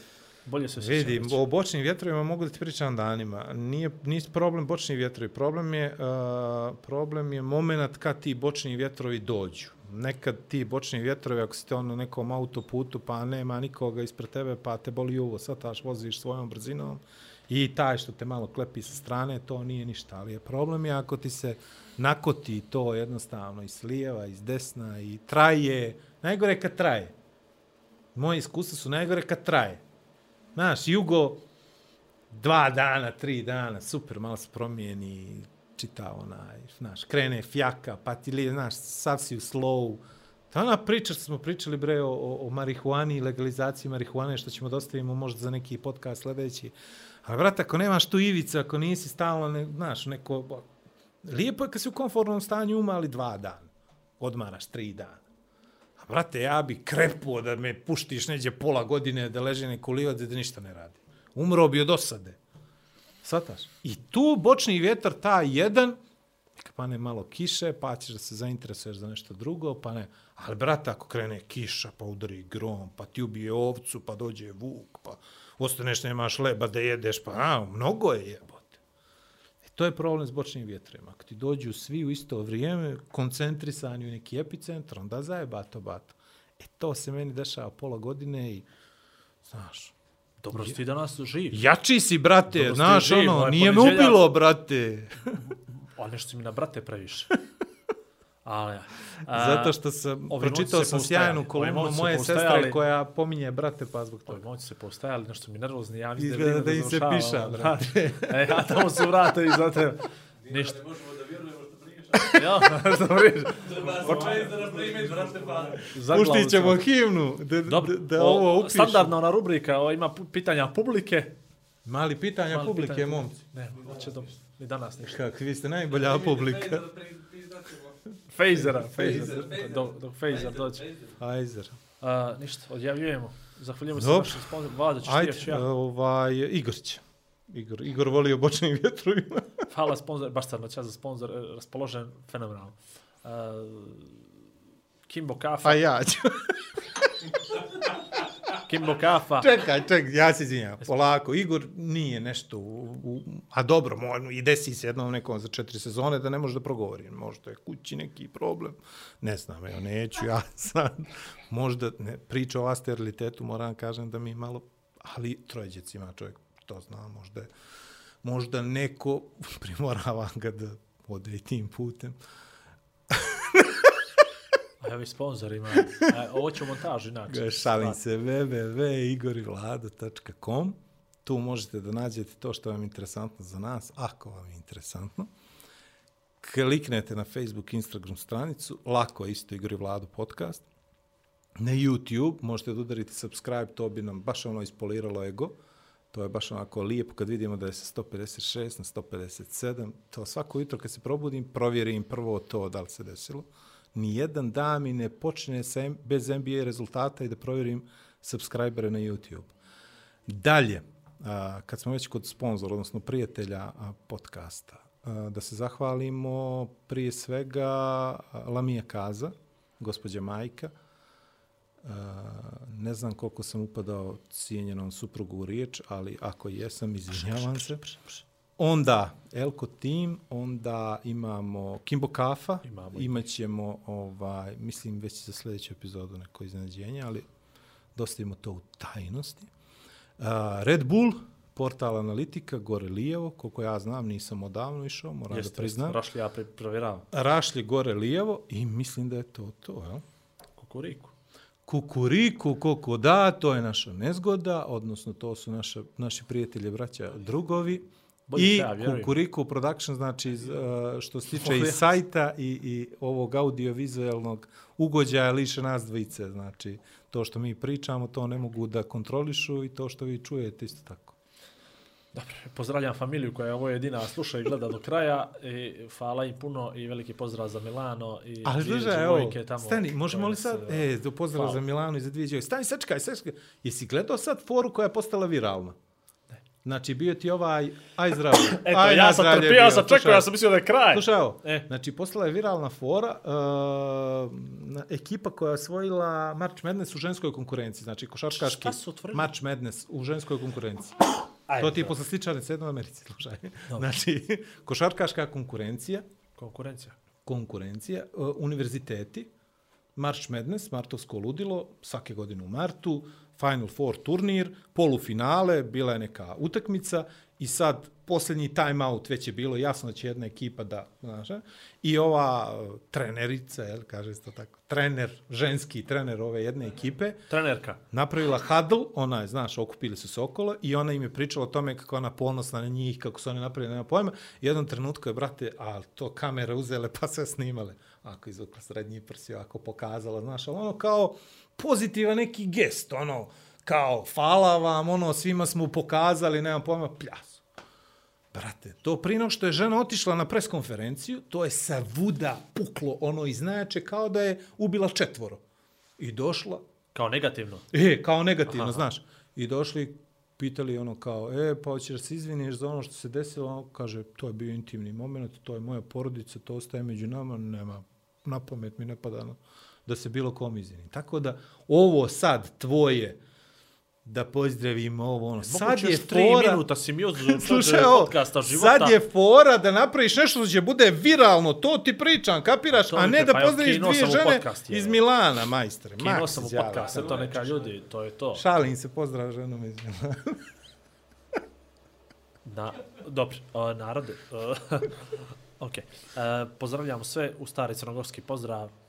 bolje se sjećam. Vidi, već. o bočnim vjetrovima mogu da ti pričam danima. Nije, nije problem bočni vjetrovi. Problem je, uh, problem je moment kad ti bočni vjetrovi dođu. Nekad ti bočni vjetrovi, ako ste on na nekom autoputu, pa nema nikoga ispred tebe, pa te boli uvo, sataš, voziš svojom brzinom i taj što te malo klepi sa strane, to nije ništa. Ali je problem je ako ti se nakoti to jednostavno iz lijeva, iz desna i traje. Najgore kad traje. Moje iskustva su najgore kad traje. Znaš, jugo, dva dana, tri dana, super, malo se promijeni, čita onaj, znaš, krene fjaka, pa ti li, znaš, sav si u slow. Ta ona priča što smo pričali, bre, o, o, o marihuani i legalizaciji marihuane, što ćemo dostavimo možda za neki podcast sljedeći. Ali, brate, ako nemaš tu ivicu, ako nisi stalno, ne, znaš, neko... Lijepo je kad si u konformnom stanju uma, ali dva dana. Odmaraš tri dana. A brate, ja bi krepuo da me puštiš neđe pola godine da leže neko livac i da ništa ne radi. Umro bi od osade. Svataš? I tu bočni vjetar, ta jedan, neka pane malo kiše, pa ćeš da se zainteresuješ za nešto drugo, pa ne. Ali, brate, ako krene kiša, pa udari grom, pa ti ubije ovcu, pa dođe vuk, pa ostaneš, nemaš leba da jedeš, pa a, mnogo je jebote. To je problem s bočnim vjetrima. Ako ti dođu svi u isto vrijeme, koncentrisani u neki epicentar, onda zajeba to bato. E, to se meni dešava pola godine i, znaš, Dobro si ti danas živ. Jači si, brate, Dobro znaš, živ, ono, nije me ubilo, brate. A nešto si mi na brate previše. Ali, a, Zato što sam, ovi pročitao sam sjajnu Ovi kolumnu moje sestre koja pominje brate pa zbog Ovi toga. momci se poustajali, nešto mi nervozni, ja mislim Izgleda je da vrijeme im se piša, ono, brate. da. E, a tamo su vrate i za tebe. Ništa. Ja, što pričaš? Zaglavili Puštit ćemo himnu, da, Dobro, da, da o, ovo upišu. Standardna ona rubrika, o, ima pitanja publike. Mali pitanja Mali publike, pitanja. momci. Ne, neće dobro. Ni danas ništa. Kak, vi ste najbolja publika. Fejzera, Fejzer. Dok, dok Fejzer dođe. Ajzer. A, ništa, odjavljujemo. Zahvaljujemo se našim sponzorom. Vlada, ćeš ti još ja. ovaj, Igor će. Igor, Igor voli obočnim vjetrovima. Hvala sponsor, baš čas za sponsor, e, raspoložen, fenomenalno. Uh, Kimbo Kafa, A ja ću. Kimbo Kafa. čekaj, čekaj, ja se izvinjam. Polako, Igor nije nešto, u, u, a dobro, mo, i desi se jednom nekom za četiri sezone da ne može da progovori. Možda je kući neki problem. Ne znam, evo, neću ja sad. Možda, ne, priča o asterilitetu, moram kažem da mi malo, ali troje djeci ima čovjek, to zna, možda je, možda neko primorava ga da ode i tim putem. A evo i sponsor ima. A, ovo će u montažu inače. Šalim se www.igorivlado.com Tu možete da nađete to što vam je interesantno za nas, ako vam je interesantno. Kliknete na Facebook, Instagram stranicu, lako je isto Igor i Vlado podcast. Na YouTube možete da udarite subscribe, to bi nam baš ono ispoliralo ego. To je baš onako lijepo kad vidimo da je sa 156 na 157. To svako jutro kad se probudim, provjerim prvo to da li se desilo. Nijedan dan mi ne počne sa, bez NBA rezultata i da provjerim subscribere na YouTube. Dalje, a, kad smo već kod sponzora, odnosno prijatelja a, podcasta, a, da se zahvalimo prije svega Lamija Kaza, gospođa Majka, ne znam koliko sam upadao cijenjenom suprugu u riječ, ali ako jesam, izvinjavam se. Onda Elko Team, onda imamo Kimbo Kafa, Imamo. imaćemo, ovaj, mislim, već za sljedeću epizodu neko iznenađenje, ali dostavimo to u tajnosti. Uh, Red Bull, portal analitika, gore lijevo, koliko ja znam, nisam odavno išao, moram Jeste, da priznam. Rašli ja provjeravam. Rašlje gore lijevo i mislim da je to to, jel? Kukuriku. Kukuriku, koliko da, to je naša nezgoda, odnosno to su naša, naši prijatelji, braća, drugovi. Bolje I ja. Kukuriku Production, znači iz, uh, što se tiče i sajta i, i ovog audiovizualnog ugođaja liše nas dvojice. Znači, to što mi pričamo, to ne mogu da kontrolišu i to što vi čujete isto tako. Dobro, pozdravljam familiju koja je ovo jedina sluša i gleda do kraja. I hvala im puno i veliki pozdrav za Milano i Ali slušaj, evo, tamo stani, možemo li sad, se- e, pozdrav Hvala. za Milanu i za dvije djevojke. Stani, sačekaj, sačekaj. Jesi gledao sad foru koja je postala viralna? Znači, bio ti ovaj, aj zdravlje. Eto, aj ja sam trpio, ja sam čekao, ja sam mislio da je kraj. Slušaj, evo, E. znači, postala je viralna fora, uh, na- ekipa koja je osvojila March Madness u ženskoj konkurenciji, znači košarkaški Šta su otvorili? March Madness u ženskoj konkurenciji. Ajde, to ti je dobro. posle sličarnice jedno u Americi, slušaj. Znači, košarkaška konkurencija, Konkurencija. konkurencija, uh, univerziteti, March Madness, Martovsko ludilo, svake godine u martu, Final Four turnir, polufinale, bila je neka utakmica i sad posljednji time out već je bilo jasno da će jedna ekipa da, znaš, i ova uh, trenerica, jel, kaže se to tako, trener, ženski trener ove jedne ekipe, Trenerka. napravila huddle, ona je, znaš, okupili su se okolo i ona im je pričala o tome kako ona ponosna na njih, kako su oni napravili, nema pojma. Jednom trenutku je, brate, a to kamere uzele pa sve snimale. Ako izvukla srednji prsi, ako pokazala, znaš, ali ono kao pozitivan neki gest, ono, kao, hvala vam, ono, svima smo pokazali, nema pojma, pljas. Brate, to prije što je žena otišla na preskonferenciju, to je savuda puklo ono iznače kao da je ubila četvoro. I došla, Kao negativno. E, kao negativno, Aha. Znaš. I došli, pitali ono kao, e, pa hoćeš da se izviniš za ono što se desilo? On kaže, to je bio intimni moment, to je moja porodica, to ostaje među nama, nema, na pamet mi ne pada na- da se bilo kom izvini. Tako da, ovo sad tvoje, da pozdravimo ovo, ono, sad je tri fora... minuta si mi uzeo Slušaj, ovo, podcasta života. sad je fora da napraviš nešto što će bude viralno, to ti pričam, kapiraš, a ne te- da pa pozdraviš dvije žene podcast, je. iz Milana, majstore. Kino Maks sam u izjava. podcast, to neka ljudi, to je to. Šalim se, pozdrav ženom iz Milana. Na, dobro, narode. Uh, ok. Uh, pozdravljamo sve u stari crnogorski pozdrav.